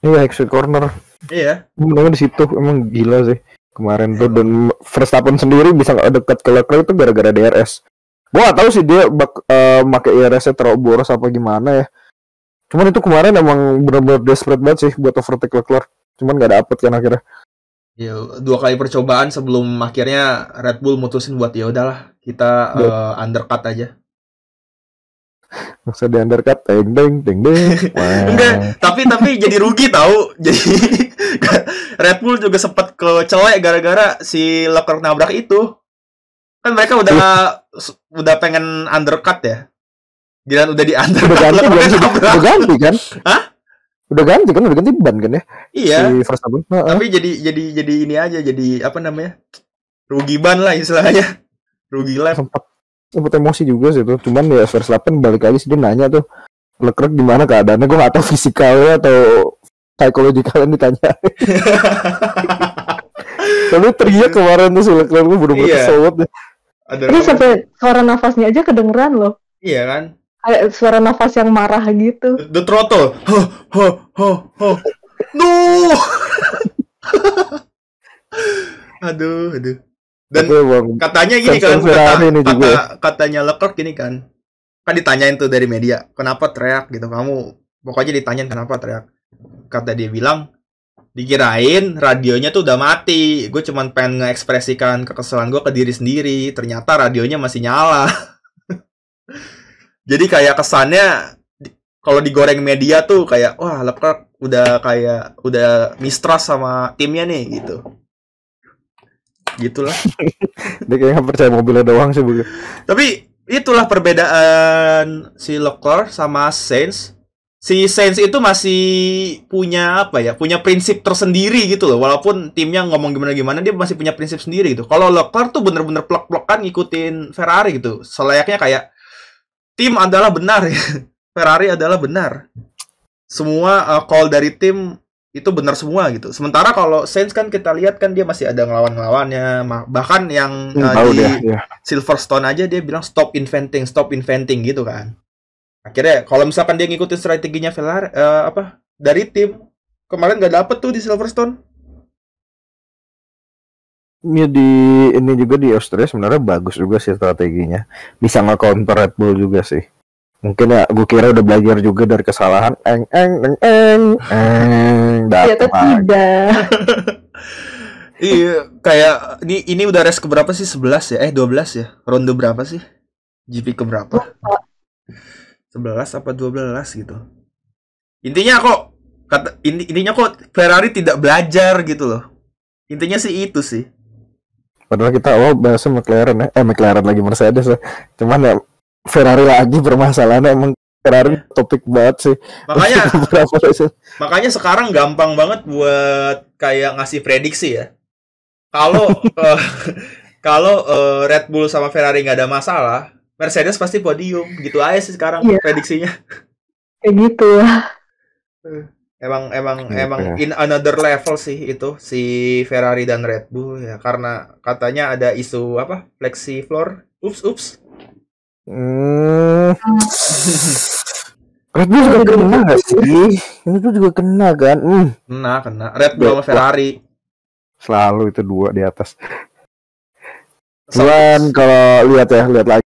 Iya, exit corner. Iya. Menangnya di situ emang gila sih kemarin tuh dan Verstappen sendiri bisa nggak dekat ke Leclerc itu gara-gara DRS. Gua gak tahu sih dia bak eh, make IRS-nya terlalu boros apa gimana ya. Cuman itu kemarin emang benar-benar desperate banget sih buat overtake Leclerc. Cuman gak dapet kan akhirnya. Ya, dua kali percobaan sebelum akhirnya Red Bull mutusin buat ya udahlah, kita eh, undercut aja. Usah di undercut, teng teng teng teng. [laughs] Enggak, tapi tapi [laughs] jadi rugi tahu. Jadi [laughs] Red Bull juga sempat kecelek gara-gara si Leclerc nabrak itu. Kan mereka udah udah pengen undercut ya. Gila udah di Udah undercut ganti belum sih? Udah ganti kan? Hah? Udah ganti kan? Udah ganti ban kan ya? Iya, Si Verstappen. Heeh. tapi jadi jadi jadi ini aja jadi apa namanya? Rugi ban lah istilahnya. Rugi lap. sempat sempat emosi juga sih tuh cuman ya Verstappen balik lagi sih dia nanya tuh Leclerc gimana keadaannya gue gak tahu fisikalnya atau psikologikalnya ditanya [laughs] tapi teriak kemarin tuh si Leclerc tuh bener-bener Iya. kesel banget deh. Ada Ini sampai suara nafasnya aja kedengeran loh. Iya kan? Kayak suara nafas yang marah gitu. The throttle. Ho ho ho ho. No. [laughs] aduh, aduh. Dan Tapi katanya gini kan kata, ini kata- ya. katanya Leclerc gini kan kan ditanyain tuh dari media kenapa teriak? Gitu. Kamu pokoknya ditanyain kenapa teriak? Kata dia bilang dikirain radionya tuh udah mati. Gue cuman pengen ngekspresikan kekesalan gue ke diri sendiri. Ternyata radionya masih nyala. [laughs] Jadi kayak kesannya kalau digoreng media tuh kayak wah Leclerc udah kayak udah mistrust sama timnya nih gitu gitulah [laughs] dia kayak percaya mobilnya doang sih bukan Tapi itulah perbedaan si Leclerc sama Sainz. Si Sainz itu masih punya apa ya? Punya prinsip tersendiri gitu loh. Walaupun timnya ngomong gimana-gimana dia masih punya prinsip sendiri gitu. Kalau Leclerc tuh bener-bener plek-plekan ngikutin Ferrari gitu. Selayaknya kayak tim adalah benar. [laughs] Ferrari adalah benar. Semua uh, call dari tim itu benar semua gitu. Sementara kalau Sainz kan kita lihat kan dia masih ada ngelawan-ngelawannya. Bahkan yang uh, tahu di dia ya. Silverstone aja dia bilang stop inventing, stop inventing gitu kan. Akhirnya kalau misalkan dia ngikutin strateginya Ferrari eh, apa dari tim kemarin nggak dapet tuh di Silverstone. Ini di ini juga di Australia sebenarnya bagus juga sih strateginya. Bisa nge-counter Red Bull juga sih. Mungkin ya gue kira udah belajar juga dari kesalahan eng eng eng eng eng Ternyata tidak. [laughs] Iya, kayak ini ini udah race keberapa sih? 11 ya? Eh 12 ya? Ronde berapa sih? GP keberapa? 11 apa 12 gitu. intinya kok kata ini intinya kok Ferrari tidak belajar gitu loh intinya sih itu sih Padahal kita awal bahasnya McLaren ya. Eh McLaren lagi Mercedes ya. Cuman ya Ferrari lagi permasalahannya emang Ferrari topik banget sih. makanya [laughs] makanya sekarang gampang banget buat kayak ngasih prediksi ya kalau [laughs] eh, kalau eh, Red Bull sama Ferrari nggak ada masalah Mercedes pasti podium gitu aja sih sekarang Iya. prediksinya Kayak gitu lah. Emang emang Gitu emang ya. in another level sih itu si Ferrari dan Red Bull ya karena katanya ada isu apa flexi floor. Ups ups. Hmm. Red Bull juga kena gak sih? Red Bull juga kena kan? Hmm. Kena kena Red Bull sama. Ferrari. Selalu itu dua di atas. Cuman kalau lihat ya, lihat lagi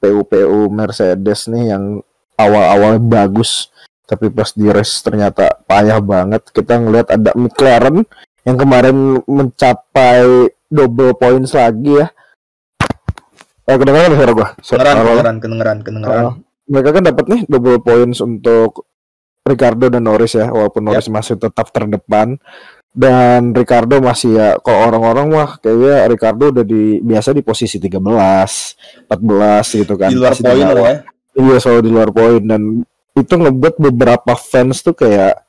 PU-PU Mercedes nih yang awal-awal bagus tapi pas di race ternyata payah banget. Kita ngelihat ada McLaren yang kemarin mencapai double points lagi ya. Eh, kedengeran suara gua? Suara- Kedengeran kedengeran kedengeran. Oh, mereka kan dapat nih double points untuk Ricardo dan Norris ya, walaupun Norris masih tetap terdepan dan Ricardo masih ya kalau orang-orang mah kayaknya Ricardo udah di biasa di posisi 13, 14 gitu kan. Di luar poin loh ya. Iya, selalu di luar poin dan itu ngebuat beberapa fans tuh kayak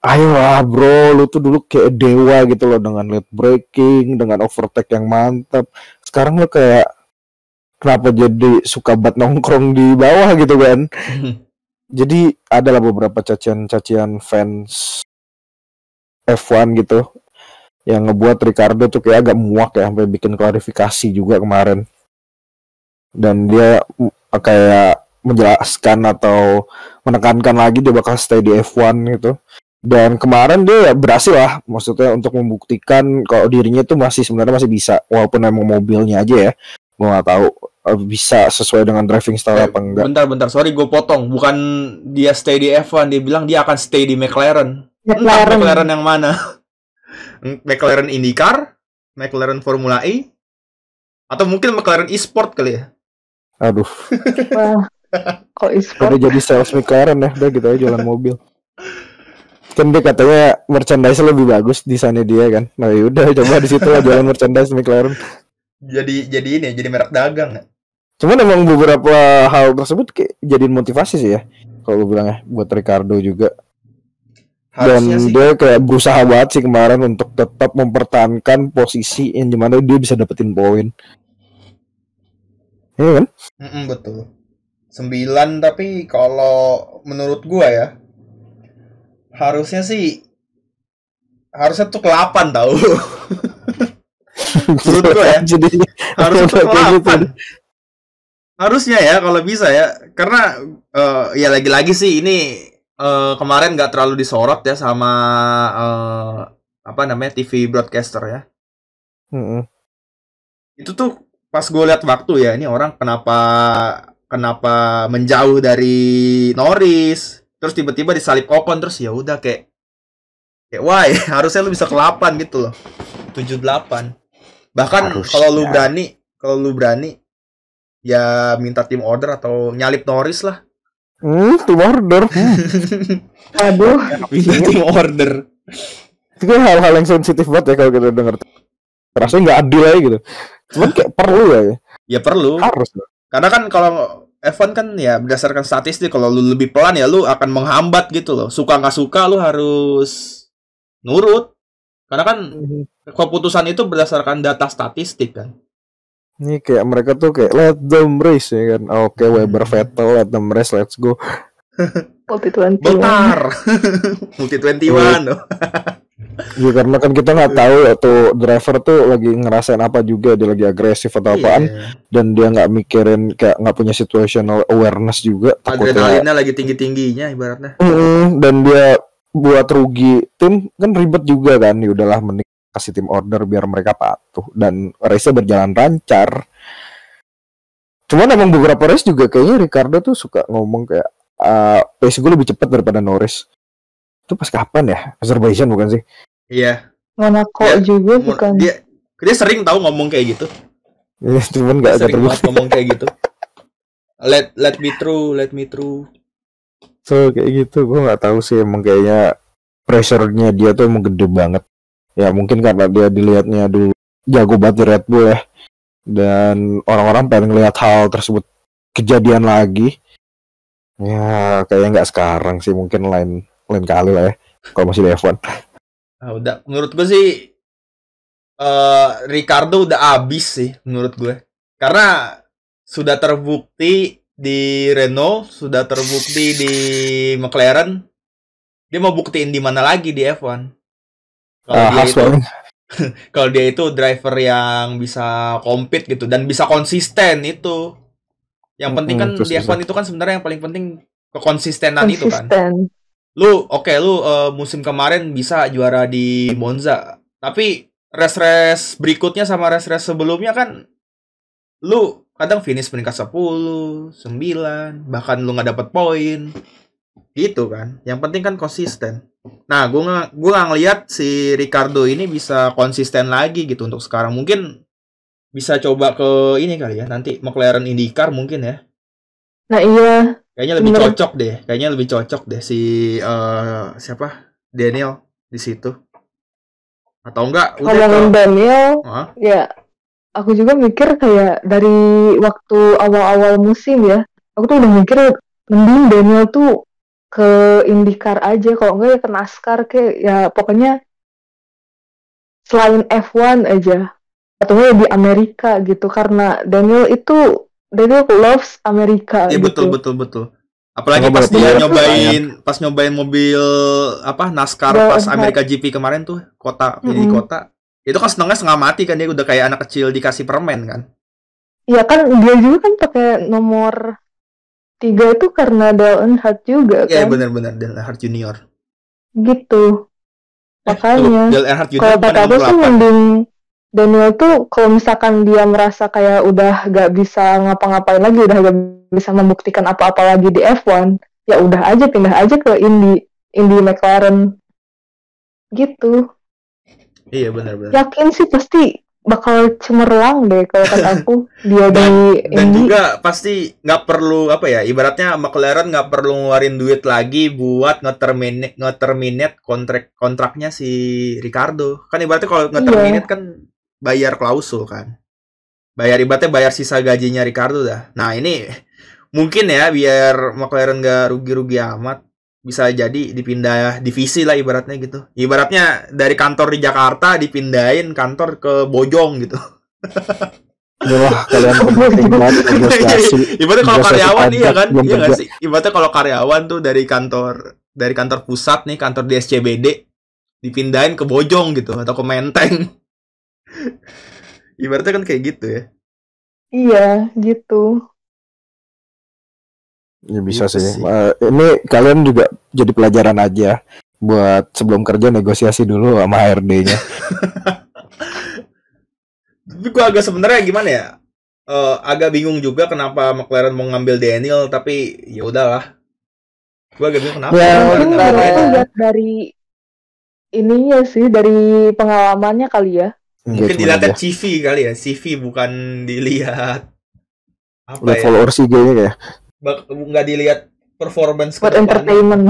ayolah bro, lu tuh dulu kayak dewa gitu loh dengan late breaking, dengan overtake yang mantap. Sekarang lu kayak kenapa jadi suka banget nongkrong di bawah gitu kan? [laughs] Jadi adalah beberapa cacian-cacian fans F1 gitu yang ngebuat Ricardo tuh kayak agak muak ya sampai bikin klarifikasi juga kemarin. Dan dia kayak menjelaskan atau menekankan lagi dia bakal stay di F1 gitu. Dan kemarin dia ya berhasil lah maksudnya untuk membuktikan kalau dirinya tuh masih sebenarnya masih bisa walaupun emang mobilnya aja ya. Gua nggak tahu bisa sesuai dengan driving style Eh, apa enggak. bentar bentar sorry gue potong bukan dia stay di F1 dia bilang dia akan stay di McLaren. Entah McLaren. McLaren yang mana? [laughs] McLaren IndyCar, McLaren Formula E, atau mungkin McLaren eSport kali ya? Aduh. [laughs] Wah. Kok e-sport? Udah jadi sales McLaren ya, udah gitu aja jualan mobil. Kan dia katanya merchandise lebih bagus desainnya dia kan. Nah yaudah coba di situ lah jualan merchandise McLaren. Jadi jadi ini jadi merek dagang ya? Cuman emang beberapa hal tersebut kayak jadiin motivasi sih ya. Kalau gue bilang ya buat Ricardo juga. Dan Harusnya sih. dia kayak berusaha banget sih kemarin untuk tetap mempertahankan posisi yang di mana dia bisa dapetin poin. Iya kan? Mm-mm, betul. 9 tapi kalau menurut gua ya harusnya sih harusnya tuh ke 8 tahu. [laughs] [laughs] Menurut gua ya. Jadi ke Kayak gitu. 8. Harusnya ya kalau bisa ya. Karena eh, ya lagi-lagi sih ini eh, kemarin nggak terlalu disorot ya sama eh, apa namanya TV broadcaster ya. Mm-mm. itu tuh pas gue lihat waktu ya ini orang kenapa kenapa menjauh dari Norris terus tiba-tiba disalip Ocon terus ya udah kayak kayak wah [laughs] harusnya lu bisa ke 8 gitu loh 78 bahkan kalau lu berani kalau lu berani ya minta tim order atau nyalip Norris lah Hmm, tim order. Hmm. Waduh. minta tim order itu kan hal-hal yang sensitif banget ya kalau kita denger rasanya nggak adil aja gitu cuman kayak perlu ya ya perlu harus. Karena kan kalau F1 kan ya berdasarkan statistik kalau lu lebih pelan ya lu akan menghambat gitu loh. Suka nggak suka lu harus nurut. Karena kan keputusan itu berdasarkan data statistik kan. ini kayak mereka tuh kayak let them race ya kan oke Weber Vettel let them race let's go Multi 21. Bentar. Multi 21 loh. ya karena kan kita nggak tahu ya tuh driver tuh lagi ngerasain apa juga dia lagi agresif atau apaan Iya. dan dia nggak mikirin kayak nggak punya situational awareness juga takutnya Adrenalinnya lagi tinggi-tingginya ibaratnya. Mm, dan dia buat rugi tim kan ribet juga kan ya udahlah mending kasih tim order biar mereka patuh dan race berjalan lancar cuman emang beberapa race juga kayaknya Ricardo tuh suka ngomong kayak eh pace gue lebih cepat daripada Norris itu pas kapan ya Azerbaijan bukan sih Iya. Monaco Ya, juga Mu- bukan. Dia dia sering tahu ngomong kayak gitu. Ya, cuman nggak Sering terbukti ngomong kayak gitu. Let let me through, let me through. So kayak gitu. Gue nggak tahu sih emang kayaknya pressure-nya dia tuh emang gede banget. Ya mungkin karena dia dilihatnya dulu jago banget di Red Bull ya. Dan orang-orang pengen lihat hal tersebut kejadian lagi. Ya kayaknya nggak sekarang sih mungkin lain lain kali lah ya kalau masih di F1 Nah, udah. Menurut gue sih eh Ricardo udah abis sih menurut gue. Karena sudah terbukti di Renault, sudah terbukti di McLaren. Dia mau buktiin di mana lagi di F1. Kalau Ah, dia itu [laughs] kalau dia itu driver yang bisa compete gitu dan bisa konsisten itu. Yang penting kan Mm-mm, terus di bisa. F1 itu kan sebenarnya yang paling penting kekonsistenan itu kan Konsisten. lu oke lu eh, musim kemarin bisa juara di Monza tapi race-race berikutnya sama race-race sebelumnya kan lu kadang finish peringkat 10, 9, bahkan lu nggak dapet poin gitu kan yang penting kan konsisten nah gue nggak gue nggak ngeliat si Ricardo ini bisa konsisten lagi gitu untuk sekarang mungkin bisa coba ke ini kali ya nanti McLaren IndyCar mungkin ya Nah iya, Kayaknya lebih Bener. cocok deh. Kayaknya lebih cocok deh si eh, siapa? Daniel di situ. Atau enggak udah ke Daniel, Hah? ya aku juga mikir kayak dari waktu awal-awal musim ya, aku tuh udah mikir mending Daniel tuh ke IndyCar aja, kalau enggak ya ke NASCAR kayak ya pokoknya selain F1 aja atau enggak di Amerika gitu karena Daniel itu Daniel loves Amerika Iya gitu. betul betul betul. Apalagi pas dia nyobain pas nyobain mobil apa NASCAR Bel pas. Amerika GP kemarin tuh kota di Mm-mm. kota. Itu kan setengah setengah mati kan dia udah kayak anak kecil dikasih permen kan. Iya kan dia juga kan pakai nomor tiga itu karena Dale Earnhardt juga Iya kan, benar-benar Dale Earnhardt Junior. gitu. Eh, Makanya. Junior Kalau kata aku sih 8. mending Daniel tuh kalau misalkan dia merasa kayak udah gak bisa ngapa-ngapain lagi, udah gak bisa membuktikan apa-apa lagi di F1, ya udah aja pindah aja ke Indy, Indy McLaren. Gitu. Iya benar-benar. Yakin sih pasti bakal cemerlang deh kalau kata [laughs] aku. Dia di dan dan Indy. juga pasti nggak perlu apa ya ibaratnya McLaren nggak perlu ngeluarin duit lagi buat nge-terminate nge-terminate kontrak kontraknya si Ricardo. Kan ibaratnya kalau nge-terminate kan bayar klausul kan. Bayar ibaratnya bayar sisa gajinya Ricardo dah. Nah ini mungkin ya biar McLaren nggak rugi-rugi amat bisa jadi dipindah divisi lah ibaratnya gitu ibaratnya dari kantor di Jakarta dipindahin kantor ke Bojong gitu Wah, [laughs] kalian penting banget negosiasi. Ibaratnya kalau karyawan iya kan, iya nggak kerja. sih? Ibaratnya kalau karyawan tuh dari kantor dari kantor pusat nih, kantor di SCBD dipindahin ke Bojong gitu atau ke Menteng. [laughs] Ibaratnya kan kayak gitu ya. Iya, gitu. Ya bisa Gitu sih. sih. Eh, ini kalian juga jadi pelajaran aja buat sebelum kerja negosiasi dulu sama HRD-nya. [laughs] Tapi gua agak sebenarnya gimana ya? Eh, agak bingung juga kenapa McLaren mau ngambil Daniel tapi ya udahlah. Gua agak bingung kenapa. Ya, Mungkin mereka Daniel. lihat dari ininya sih, dari pengalamannya kali ya. Mungkin aja. CV kali ya, CV bukan dilihat apa Lihat ya? followers IG-nya kayak. Bak- nggak dilihat performance Buat ke depannya. entertainment.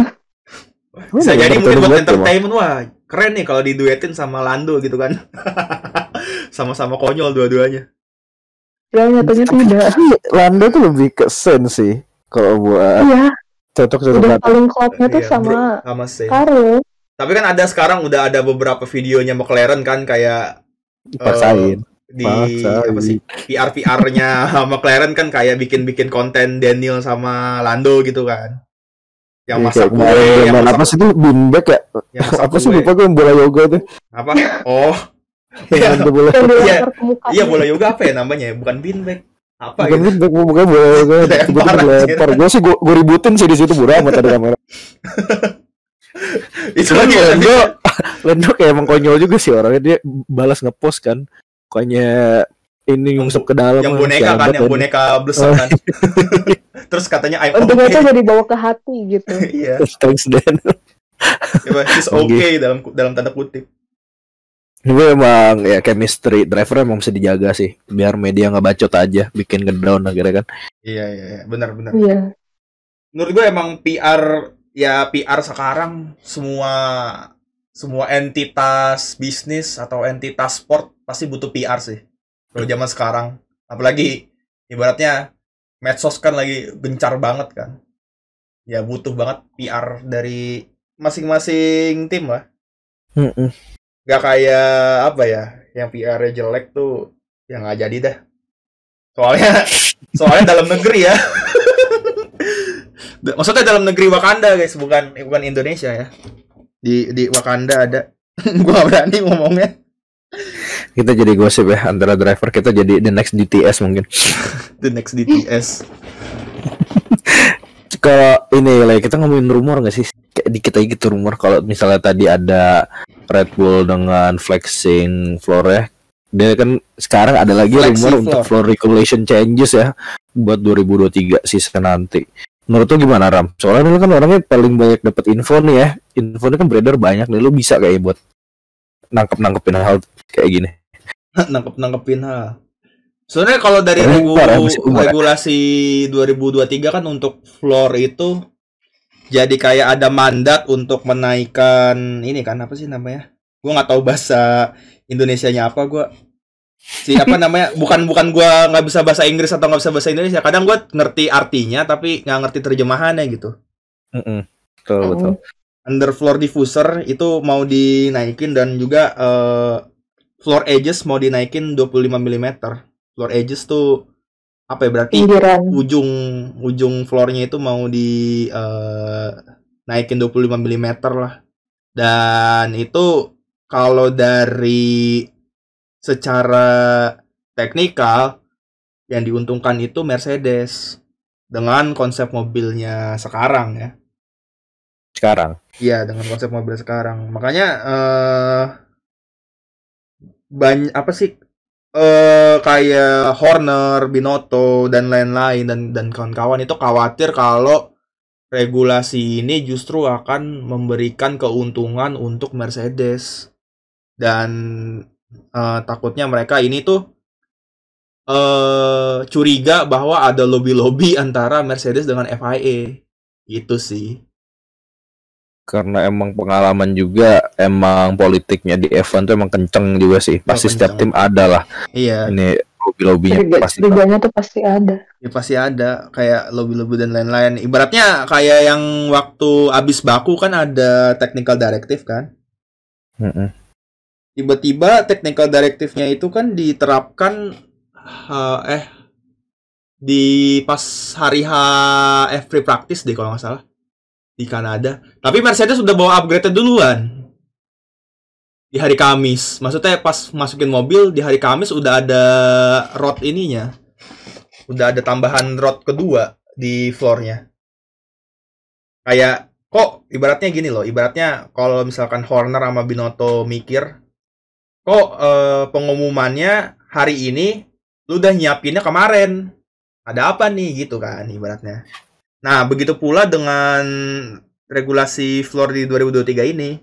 Bisa Oh, jadi mungkin buat ya, entertainment wah keren nih kalau diduetin sama Lando gitu kan. [laughs] Sama-sama konyol dua-duanya. Ya nyatanya tidak. Lando tuh lebih ke Sen sih. Kalau buat Iya, cocok-cocok udah banget. paling klopnya tuh Iya, sama sama Sainz. Carlos. Tapi kan ada sekarang udah ada beberapa videonya McLaren kan kayak Paksain. Di Paksain. apa sih PR PR-nya McLaren kan kayak bikin-bikin konten Daniel sama Lando gitu kan. Yang Iya, masak kue, kemarin yang masak, apa sih itu beanbag ya? yang masak apa sih lupa gue yang bola yoga tuh. Apa? Oh, ada bola. [laughs] Yang Iya, iya bola yoga apa ya namanya? ya? Bukan beanbag. Apa Bukan gitu? beanbag, bukan bola yoga. [laughs] Lempar, anjir. dilempar. Gue sih gue, gue ributin sih di situ buram amat ada kamera. [laughs] Itu lagi Lando, Lando kayak emang konyol juga sih orangnya dia balas ngepost kan. Pokoknya ini Yang nyungsep ke dalam. yang boneka kan, yang ini. boneka [laughs] blesem kan. [laughs] Terus katanya I'm Untungnya tuh okay. jadi bawa ke hati gitu. [laughs] Iya, Thanks Dan. coba, he's Oke. okay dalam dalam tanda kutip. Ini emang ya chemistry driver emang mesti dijaga sih biar media nggak bacot aja bikin ngedown akhirnya kan. Iya, iya, iya, benar benar. Iya. menurut gue emang PR ya PR sekarang semua semua entitas bisnis atau entitas sport pasti butuh PR sih. Kalau zaman sekarang, apalagi ibaratnya medsos kan lagi gencar banget kan. Ya butuh banget PR dari masing-masing tim lah. Mm-mm. Gak kayak apa ya, yang PR-nya jelek tuh yang nggak jadi dah. Soalnya [laughs] soalnya dalam negeri ya. [laughs] Maksudnya dalam negeri Wakanda guys, bukan bukan Indonesia ya. Di di Wakanda ada. [laughs] gua gak berani ngomongnya. Kita jadi gosip ya antara driver kita jadi the next DTS mungkin. [laughs] The next DTS. [laughs] Kalau ini lah kita ngomongin rumor nggak sih? Kayak dikit aja gitu rumor kalau misalnya tadi ada Red Bull dengan flexing floor ya. Dia kan sekarang ada lagi Flexi rumor untuk floor. floor regulation changes ya buat 2023 season nanti. Menurut lu gimana Ram? Soalnya lu kan orangnya paling banyak dapat info nih ya. Infonya kan beredar banyak nih. Lu bisa kayak buat nangkep nangkepin hal kayak gini. [laughs] nangkep nangkepin hal. Sebenarnya kalau dari regu- ya, ya. regulasi 2023 kan untuk floor itu jadi kayak ada mandat untuk menaikkan ini kan apa sih namanya? Gua nggak tahu bahasa Indonesianya apa gua. Si apa namanya? Bukan bukan gua nggak bisa bahasa Inggris atau nggak bisa bahasa Indonesia. Kadang gua ngerti artinya tapi nggak ngerti terjemahannya gitu. Mm-mm. Betul betul. Underfloor diffuser itu mau dinaikin dan juga eh, floor edges mau dinaikin 25 mm. Floor edges tuh apa ya berarti Pinggiran. ujung ujung floornya itu mau di eh, naikin 25 mm lah. Dan itu kalau dari secara teknikal yang diuntungkan itu Mercedes dengan konsep mobilnya sekarang ya. Sekarang. Iya, dengan konsep mobil sekarang. Makanya eh banyak apa sih eh kayak Horner, Binotto dan lain-lain dan dan kawan-kawan itu khawatir kalau regulasi ini justru akan memberikan keuntungan untuk Mercedes dan eh, takutnya mereka ini tuh eh curiga bahwa ada lobby-lobby [laughs] antara Mercedes dengan FIA. Itu sih. karena emang pengalaman juga emang politiknya di F1 tuh emang kenceng juga sih pasti setiap kenceng. tim ada lah Iya. ini lobby lobbynya Curiga- pasti Curiganya tuh pasti ada. Ya pasti ada kayak lobby-lobby dan lain-lain. Ibaratnya kayak yang waktu abis baku kan ada technical directive kan. Mm-mm. Tiba-tiba technical directive-nya itu kan diterapkan eh, eh di pas hari H F free practice deh kalau nggak salah di Kanada. Tapi Mercedes udah bawa upgrade duluan di hari Kamis. Maksudnya pas masukin mobil di hari Kamis udah ada rod ininya. Udah ada tambahan rod kedua di floornya. Kayak kok ibaratnya gini loh, ibaratnya kalau misalkan Horner sama Binotto mikir kok eh, pengumumannya hari ini lu udah nyiapinnya kemarin. Ada apa nih gitu kan ibaratnya. Nah, begitu pula dengan regulasi floor di 2023 ini.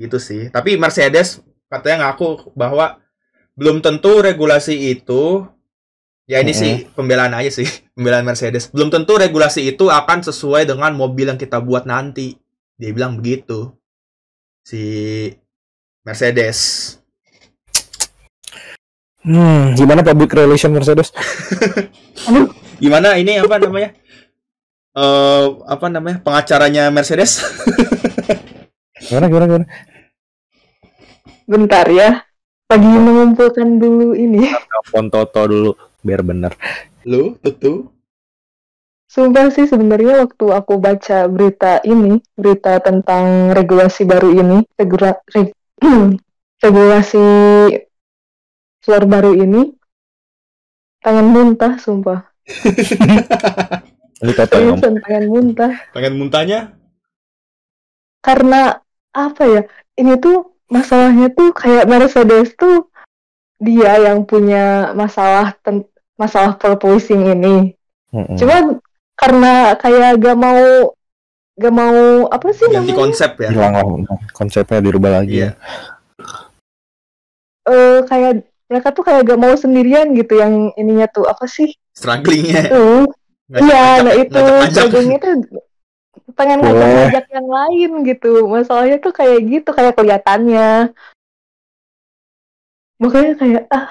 Gitu sih. Tapi Mercedes katanya ngaku bahwa belum tentu regulasi itu ya ini sih pembelaan aja sih, [laughs] pembelaan Mercedes. Belum tentu regulasi itu akan sesuai dengan mobil yang kita buat nanti. Dia bilang begitu. Si Mercedes. Hmm, gimana public relation Mercedes [laughs] Gimana ini apa namanya? Eh apa namanya? Pengacaranya Mercedes? [laughs] gimana gimana gimana Bentar ya. Lagi mengumpulkan dulu ini. telepon Toto dulu biar bener Lu, tutu. Sumpah sih sebenarnya waktu aku baca berita ini, berita tentang regulasi baru ini, regula- reg- [clears throat] regulasi floor baru ini, tangan muntah sumpah. [laughs] Seriusan tangan muntah. Pengen muntahnya? Karena apa ya? Ini tuh masalahnya tuh kayak Mercedes tuh dia yang punya masalah masalah porpoising ini. Mm-mm. Cuma karena kayak gak mau gak mau apa sih Ganti namanya? konsep ya. hilang konsepnya dirubah lagi Iya. Eh, kayak mereka tuh kayak gak mau sendirian gitu yang ininya tuh apa sih? Strugglingnya. Tuh Iya, nah itu ujungnya tuh pengen ngajak-ngajak yang lain gitu. Masalahnya tuh kayak gitu, kayak kelihatannya. Makanya kayak ah.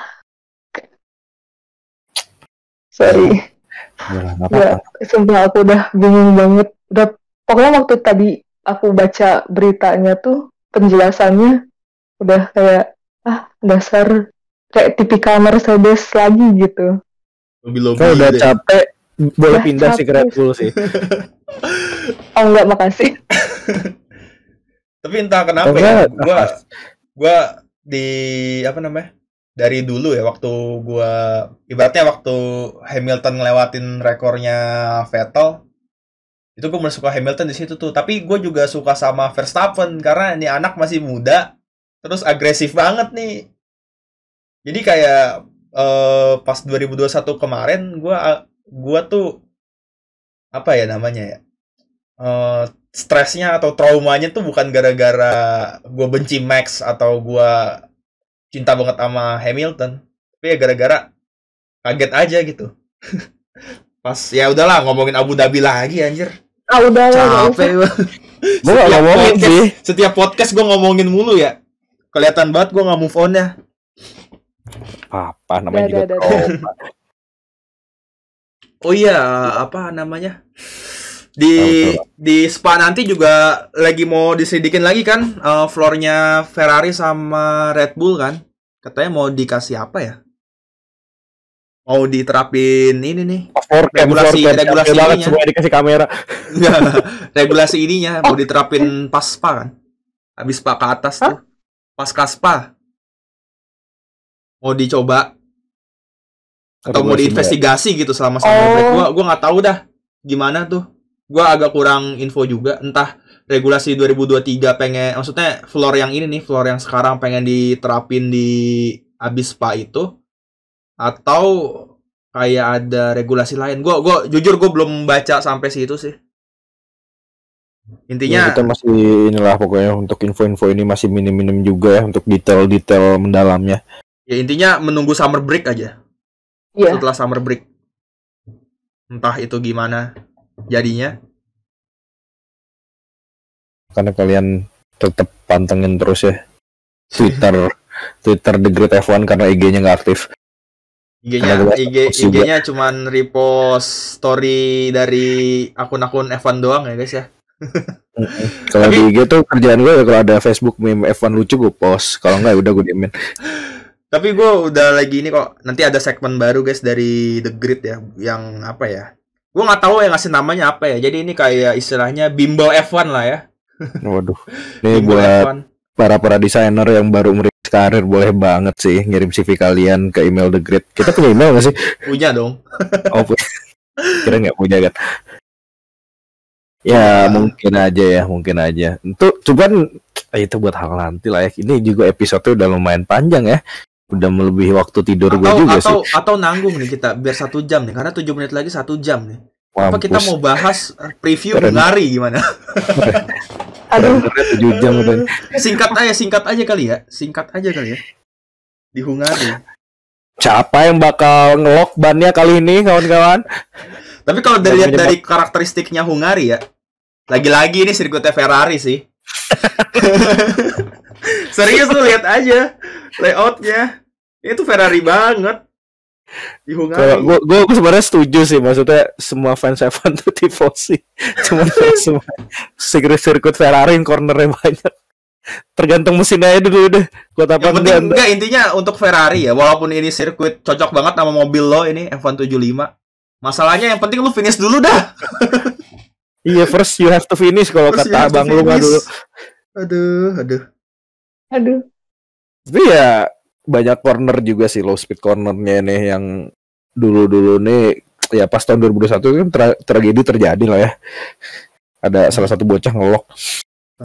Sorry. Udah, nggak Ya, apa-apa. sumpah aku udah bingung banget. Udah, pokoknya waktu tadi aku baca beritanya tuh penjelasannya udah kayak ah dasar kayak tipikal Mercedes lagi gitu. Kalau udah gitu ya. capek boleh Udah pindah sih ke. Red Bull sih. [laughs] Oh enggak makasih. [laughs] Tapi entah kenapa Atau ya, enggak, gua gua di apa namanya? Dari dulu ya waktu gua ibaratnya waktu Hamilton ngelewatin rekornya Vettel itu gue mulai suka Hamilton di situ tuh. Tapi gue juga suka sama Verstappen karena ini anak masih muda, terus agresif banget nih. Jadi kayak eh, pas 2021 kemarin gua gua tuh apa ya namanya ya? eh stresnya atau traumanya tuh bukan gara-gara gue benci Max atau gue cinta banget sama Hamilton tapi ya gara-gara kaget aja gitu [laughs] pas ya udahlah ngomongin Abu Dhabi lagi anjir Ah udah capek gua. Gue gak Setiap ngomongin podcast- sih. setiap podcast gue ngomongin mulu ya kelihatan banget gue nggak move on ya Apa namanya Dah, juga trauma. oh iya apa namanya? Di di Spa nanti juga lagi mau diselidikin lagi kan eh, floornya Ferrari sama Red Bull kan? Katanya mau dikasih apa ya? Mau diterapin ini nih For cam, for Regulasi- cam, regulasi banget ininya. semua dikasih kamera. Nggak, [laughs] regulasi ininya mau diterapin pas Spa kan? Habis Spa ke atas tuh. Pas Spa mau dicoba. Atau mau diinvestigasi gitu selama summer Oh. gua gua nggak tahu dah gimana tuh. Gua agak kurang info juga. Entah regulasi 2023 pengen maksudnya floor yang ini nih floor yang sekarang pengen diterapin di abis spa itu atau kayak ada regulasi lain. Gua gua jujur gua belum baca sampai situ sih. Ya, intinya kita masih inilah pokoknya untuk info-info ini masih minim-minim juga ya untuk detail-detail mendalamnya. Ya intinya menunggu summer break aja Iya. setelah summer break entah itu gimana jadinya Karena kalian tetap pantengin terus ya Twitter [laughs] Twitter The Great F1 karena IG-nya nggak aktif. IG-nya IG. IG-nya cuman repost story dari akun-akun F1 doang ya guys ya. [laughs] Kalau di IG tuh kerjaan gue ya kalau ada Facebook meme F1 lucu gue post. Kalau nggak ya udah gue diemin. [laughs] Tapi gue udah lagi ini kok nanti ada segmen baru guys dari The Grid ya yang apa ya? Gue nggak tahu yang ngasih namanya apa ya. Jadi ini kayak istilahnya bimbel F1 lah ya. [laughs] Waduh. Ini Bimbel buat F1. para para desainer yang baru merintis karir boleh banget sih ngirim CV kalian ke email The Great. Kita punya email nggak sih? punya dong. [laughs] Oh, punya. kira nggak punya kan? Ya mungkin aja ya, mungkin aja. Itu cuman eh, itu buat hal nanti lah ya. Ini juga episode udah lumayan panjang ya. Udah melebihi waktu tidur gue Atau juga atau sih. atau nanggung nih kita biar satu jam nih karena 7 menit lagi satu jam nih. Apa kita Mampus. mau bahas eh, preview Keren. Gimana? [laughs] Aduh, tujuh jam udah. Singkat aja, singkat aja kali ya. Singkat aja kali ya. Di Hungari. Siapa yang bakal ngelok bannya kali ini kawan-kawan? Tapi kalau dari lihat Namanya dari karakteristiknya Hungari ya, lagi-lagi ini sirkuitnya Ferrari sih. [laughs] Serius lu lihat aja layoutnya. Itu Ferrari banget Kalau gue gue sebenarnya setuju sih maksudnya semua fans F1 tuh tifosi. [laughs] Cuman semua sirkuit sirkuit Ferrari yang cornernya banyak. Tergantung mesin aja dulu deh. Apa Yang penting enggak. intinya untuk Ferrari ya, walaupun ini sirkuit cocok banget sama mobil lo ini F175. Masalahnya yang penting lu finish dulu dah. Iya first you have to finish kalau kata abang lu dulu. Aduh, aduh. Aduh. Tapi ya banyak corner juga sih low speed cornernya nih yang dulu-dulu nih ya pas tahun 2021 kan tra- tragedi terjadi lah ya. Ada salah satu bocah ngelok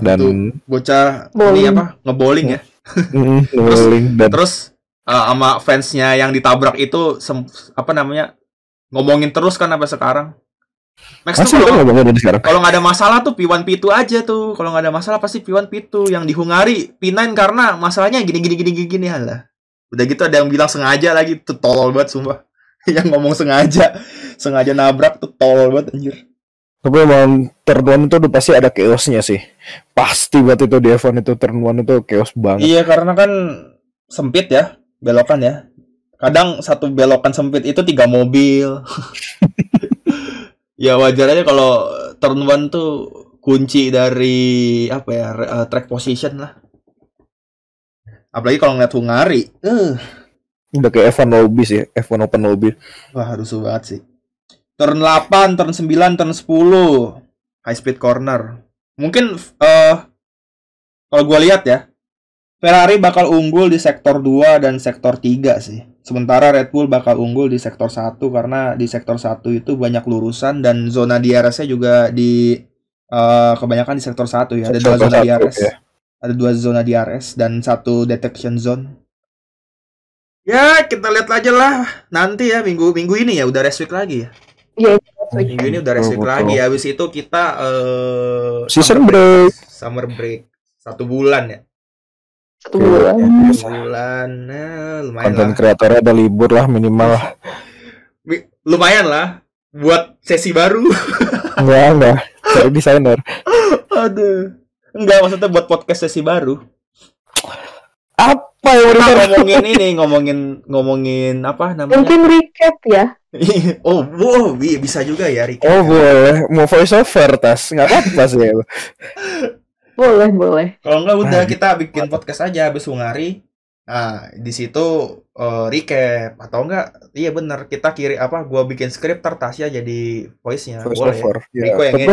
dan Tuh, bocah ini Bowling. apa? Ngeboling ya. mm, [laughs] ngeling dan Terus uh, sama fansnya yang ditabrak itu sem- apa namanya ngomongin terus kan sampai sekarang. Max tuh masih kan kalau dari sekarang. kalau nggak ada masalah tuh P1 P2 aja tuh. Kalau nggak ada masalah pasti P1 P2 yang di Hungari P9 karena masalahnya gini gini gini gini, gini lah. Udah gitu ada yang bilang sengaja lagi tuh tolol banget sumpah. [laughs] yang ngomong sengaja sengaja nabrak tuh tol banget anjir Tapi emang turn one itu udah pasti ada chaosnya sih. Pasti buat itu di F1 itu turn one itu chaos banget. iya karena kan sempit ya belokan ya kadang satu belokan sempit itu tiga mobil [laughs] ya wajar aja kalau turn one tuh kunci dari apa ya eh, track position lah apalagi kalau ngeliat Hungari eh Udah kayak F1 lobby sih, F1 open lobby. Wah, rusuh banget sih. Turn 8, turn 9, turn 10. High speed corner. Mungkin eh kalau gua lihat ya, Ferrari bakal unggul di sektor 2 dan sektor 3 sih. Sementara Red Bull bakal unggul di sektor 1 karena di sektor 1 itu banyak lurusan dan zona DRS-nya juga di eh, kebanyakan di sektor 1 ya. Ada dua zona satu, DRS. ya. Ada dua zona DRS dan satu detection zone. Ya, kita lihat aja lah nanti ya minggu minggu ini ya udah rest week lagi ya. Iya, Minggu ini udah rest week Betul, lagi. Habis itu kita eh Season summer break. Summer break. Satu bulan ya. Satu bulan. Ya, bulan. Nah, lumayan Konten kreatornya ada libur lah minimal [laughs] lah. Lumayan lah buat sesi baru. [laughs] Enggak, enggak. Cari desainer. Aduh. Enggak maksudnya buat podcast sesi baru. Apa yang udah ngomongin ini, ngomongin ngomongin apa namanya? Mungkin recap ya. [laughs] oh, wow, bi- bisa juga ya, Rika. Oh boleh, mau voice over tas, nggak apa-apa sih. Boleh, boleh. Kalau enggak udah Nah, kita bikin podcast aja habis Hungari. Nah, di situ eh, recap atau enggak? Iya bener kita kiri apa gua bikin skrip ntar Tasya jadi voice-nya. Voice Boleh. over. Ya. Riko yang edit,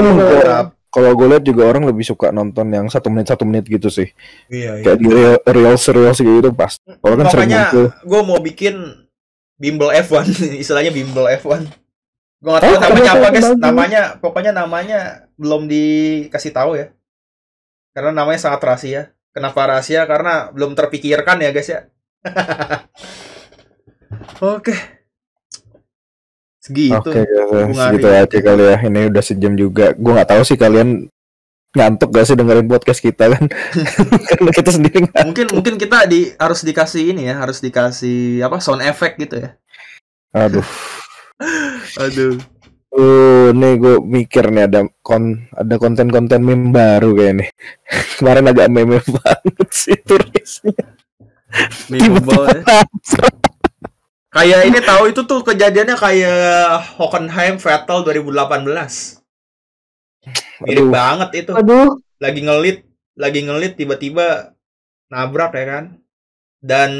kalau- gue lihat juga orang lebih suka nonton yang satu menit satu menit gitu sih. Iya, iya. Kayak di real real serial gitu pas. Kalau kan sering muncul. gua mau bikin bimbel F1, [laughs] istilahnya bimbel F1. Gua nggak tahu Oh, namanya apa, guys. Namanya pokoknya namanya belum dikasih tahu ya. Karena namanya sangat rahasia. Kenapa rahasia? Karena belum terpikirkan ya, guys ya. [laughs] Oke. Segitu. Oke, ya, Hungari. segitu aja kali ya. Ini udah sejam juga. Gue nggak tahu sih kalian ngantuk gak sih dengerin podcast kita kan? [laughs] Karena kita sendiri ngantuk. Mungkin mungkin kita di harus dikasih ini ya, harus dikasih apa sound effect gitu ya. Aduh. [laughs] Aduh. Uh, nih gue mikir nih ada kon ada konten-konten meme baru kayak nih. [laughs] Kemarin agak meme [laughs] banget sih turisnya. Memorable ya. Kayak ini tahu itu tuh kejadiannya kayak Hockenheim Vettel 2018. Mirip Aduh. banget itu. Aduh, Lagi ngelit, lagi ngelit tiba-tiba nabrak ya kan. Dan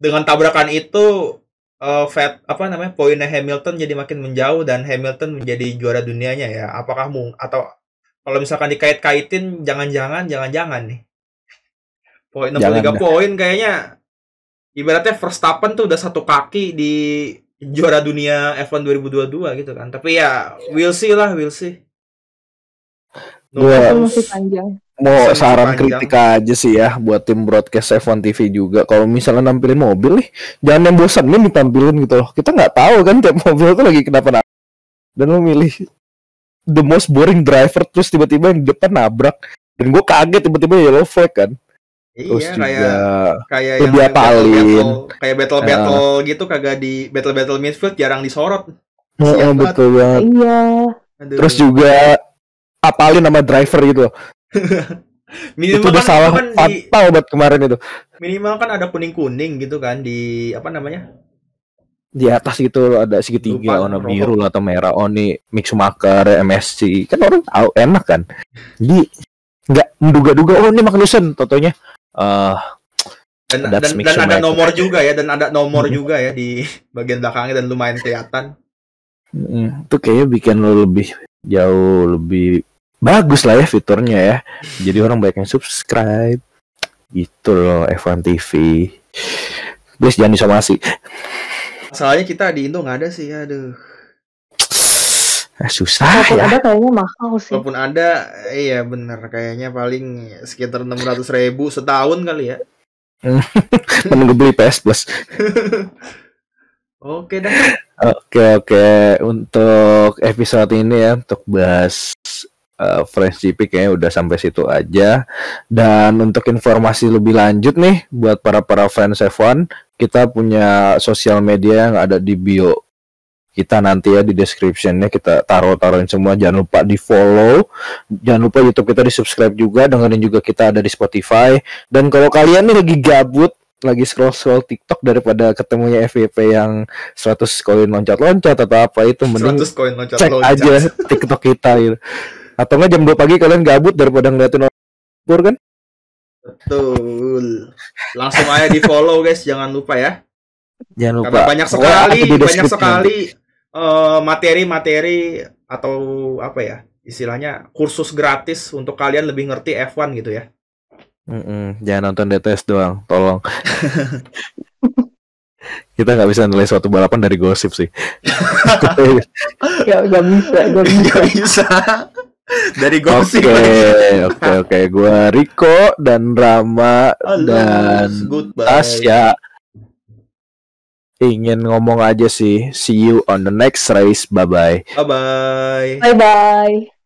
dengan tabrakan itu eh Vet, apa namanya? poinnya Hamilton jadi makin menjauh dan Hamilton menjadi juara dunianya ya. Apakah mung atau kalau misalkan dikait-kaitin jangan-jangan jangan-jangan nih. Poin 63 Jangan dah. poin kayaknya ibaratnya Verstappen tuh udah satu kaki di juara dunia F1 2022 gitu kan. Tapi ya we'll see lah, we'll see. No Gua- masih panjang. Mau saran dipanjang. kritik aja sih ya buat tim broadcast F1 TV juga. Kalau misalnya nampilin mobil nih, jangan yang bosanin ditampilin gitu loh. Kita nggak tahu kan tiap [laughs] mobil tuh lagi kenapa-napa. Dan lo milih the most boring driver terus tiba-tiba yang di depan nabrak. Dan gue kaget tiba-tiba yellow flag kan. Terus Iya juga kayak kayak lebih yang apalin. battle, kayak battle battle gitu kagak di battle battle midfield jarang disorot. Oh, Siap banget. betul banget. Iya. Aduh. Terus juga apalin nama driver gitu loh. [laughs] minimal itu udah kan, salah itu kan di fatal buat kemarin itu. minimal kan ada kuning kuning gitu kan di apa namanya Di atas gitu ada segitiga Lupa, warna biru lah atau merah. Oh nih Mick Schumacher, MSC. Kan orang tahu enak kan. Jadi nggak menduga-duga oh ini Magnussen totonya eh dan dan, dan ada nomor juga ya dan ada nomor Mhm. juga ya di bagian belakangnya dan lumayan kelihatan. mm, itu kayaknya bikin lo lebih jauh lebih bagus lah ya fiturnya ya. Jadi orang banyak yang subscribe. Gitu loh F1 TV. Please jangan disomasi. Masalahnya kita di Indo nggak ada sih, aduh. Eh, susah Walaupun ya. ada kayaknya mahal sih. Walaupun ada, iya bener kayaknya paling sekitar 600 ribu setahun kali ya. [laughs] Menunggu beli PS Plus. [laughs] Oke dah. Oke oke untuk episode ini ya untuk bahas uh, French GP kayaknya udah sampai situ aja. Dan untuk informasi lebih lanjut nih buat para para fans F1 kita punya sosial media yang ada di bio kita nanti ya di descriptionnya. Kita taruh taruhin semua. Jangan lupa di follow jangan lupa YouTube kita di subscribe juga. Dengerin juga kita ada di Spotify. Dan kalau kalian nih lagi gabut lagi scroll scroll TikTok daripada ketemunya FVP yang 100 koin loncat loncat atau apa itu mending 100 koin loncat cek loncat. aja TikTok kita gitu atau nggak jam 2 pagi kalian gabut daripada ngeliatin orang pur kan Betul. Langsung aja di follow guys, jangan lupa ya. jangan lupa Karena banyak sekali, di banyak sekali eh, materi-materi atau apa ya? Istilahnya kursus gratis untuk kalian lebih ngerti F1 gitu ya. Mm-mm, jangan nonton DTS doang, tolong. [laughs] Kita nggak bisa nilai suatu balapan dari gosip sih. [laughs] Ya gak bisa, gak bisa. Gak bisa. Dari Oke, gosip. oke, oke. Gua Riko dan Rama Halo, dan goodbye. Tasya ingin ngomong aja sih. See you on the next race. Bye bye. Bye bye. Bye bye.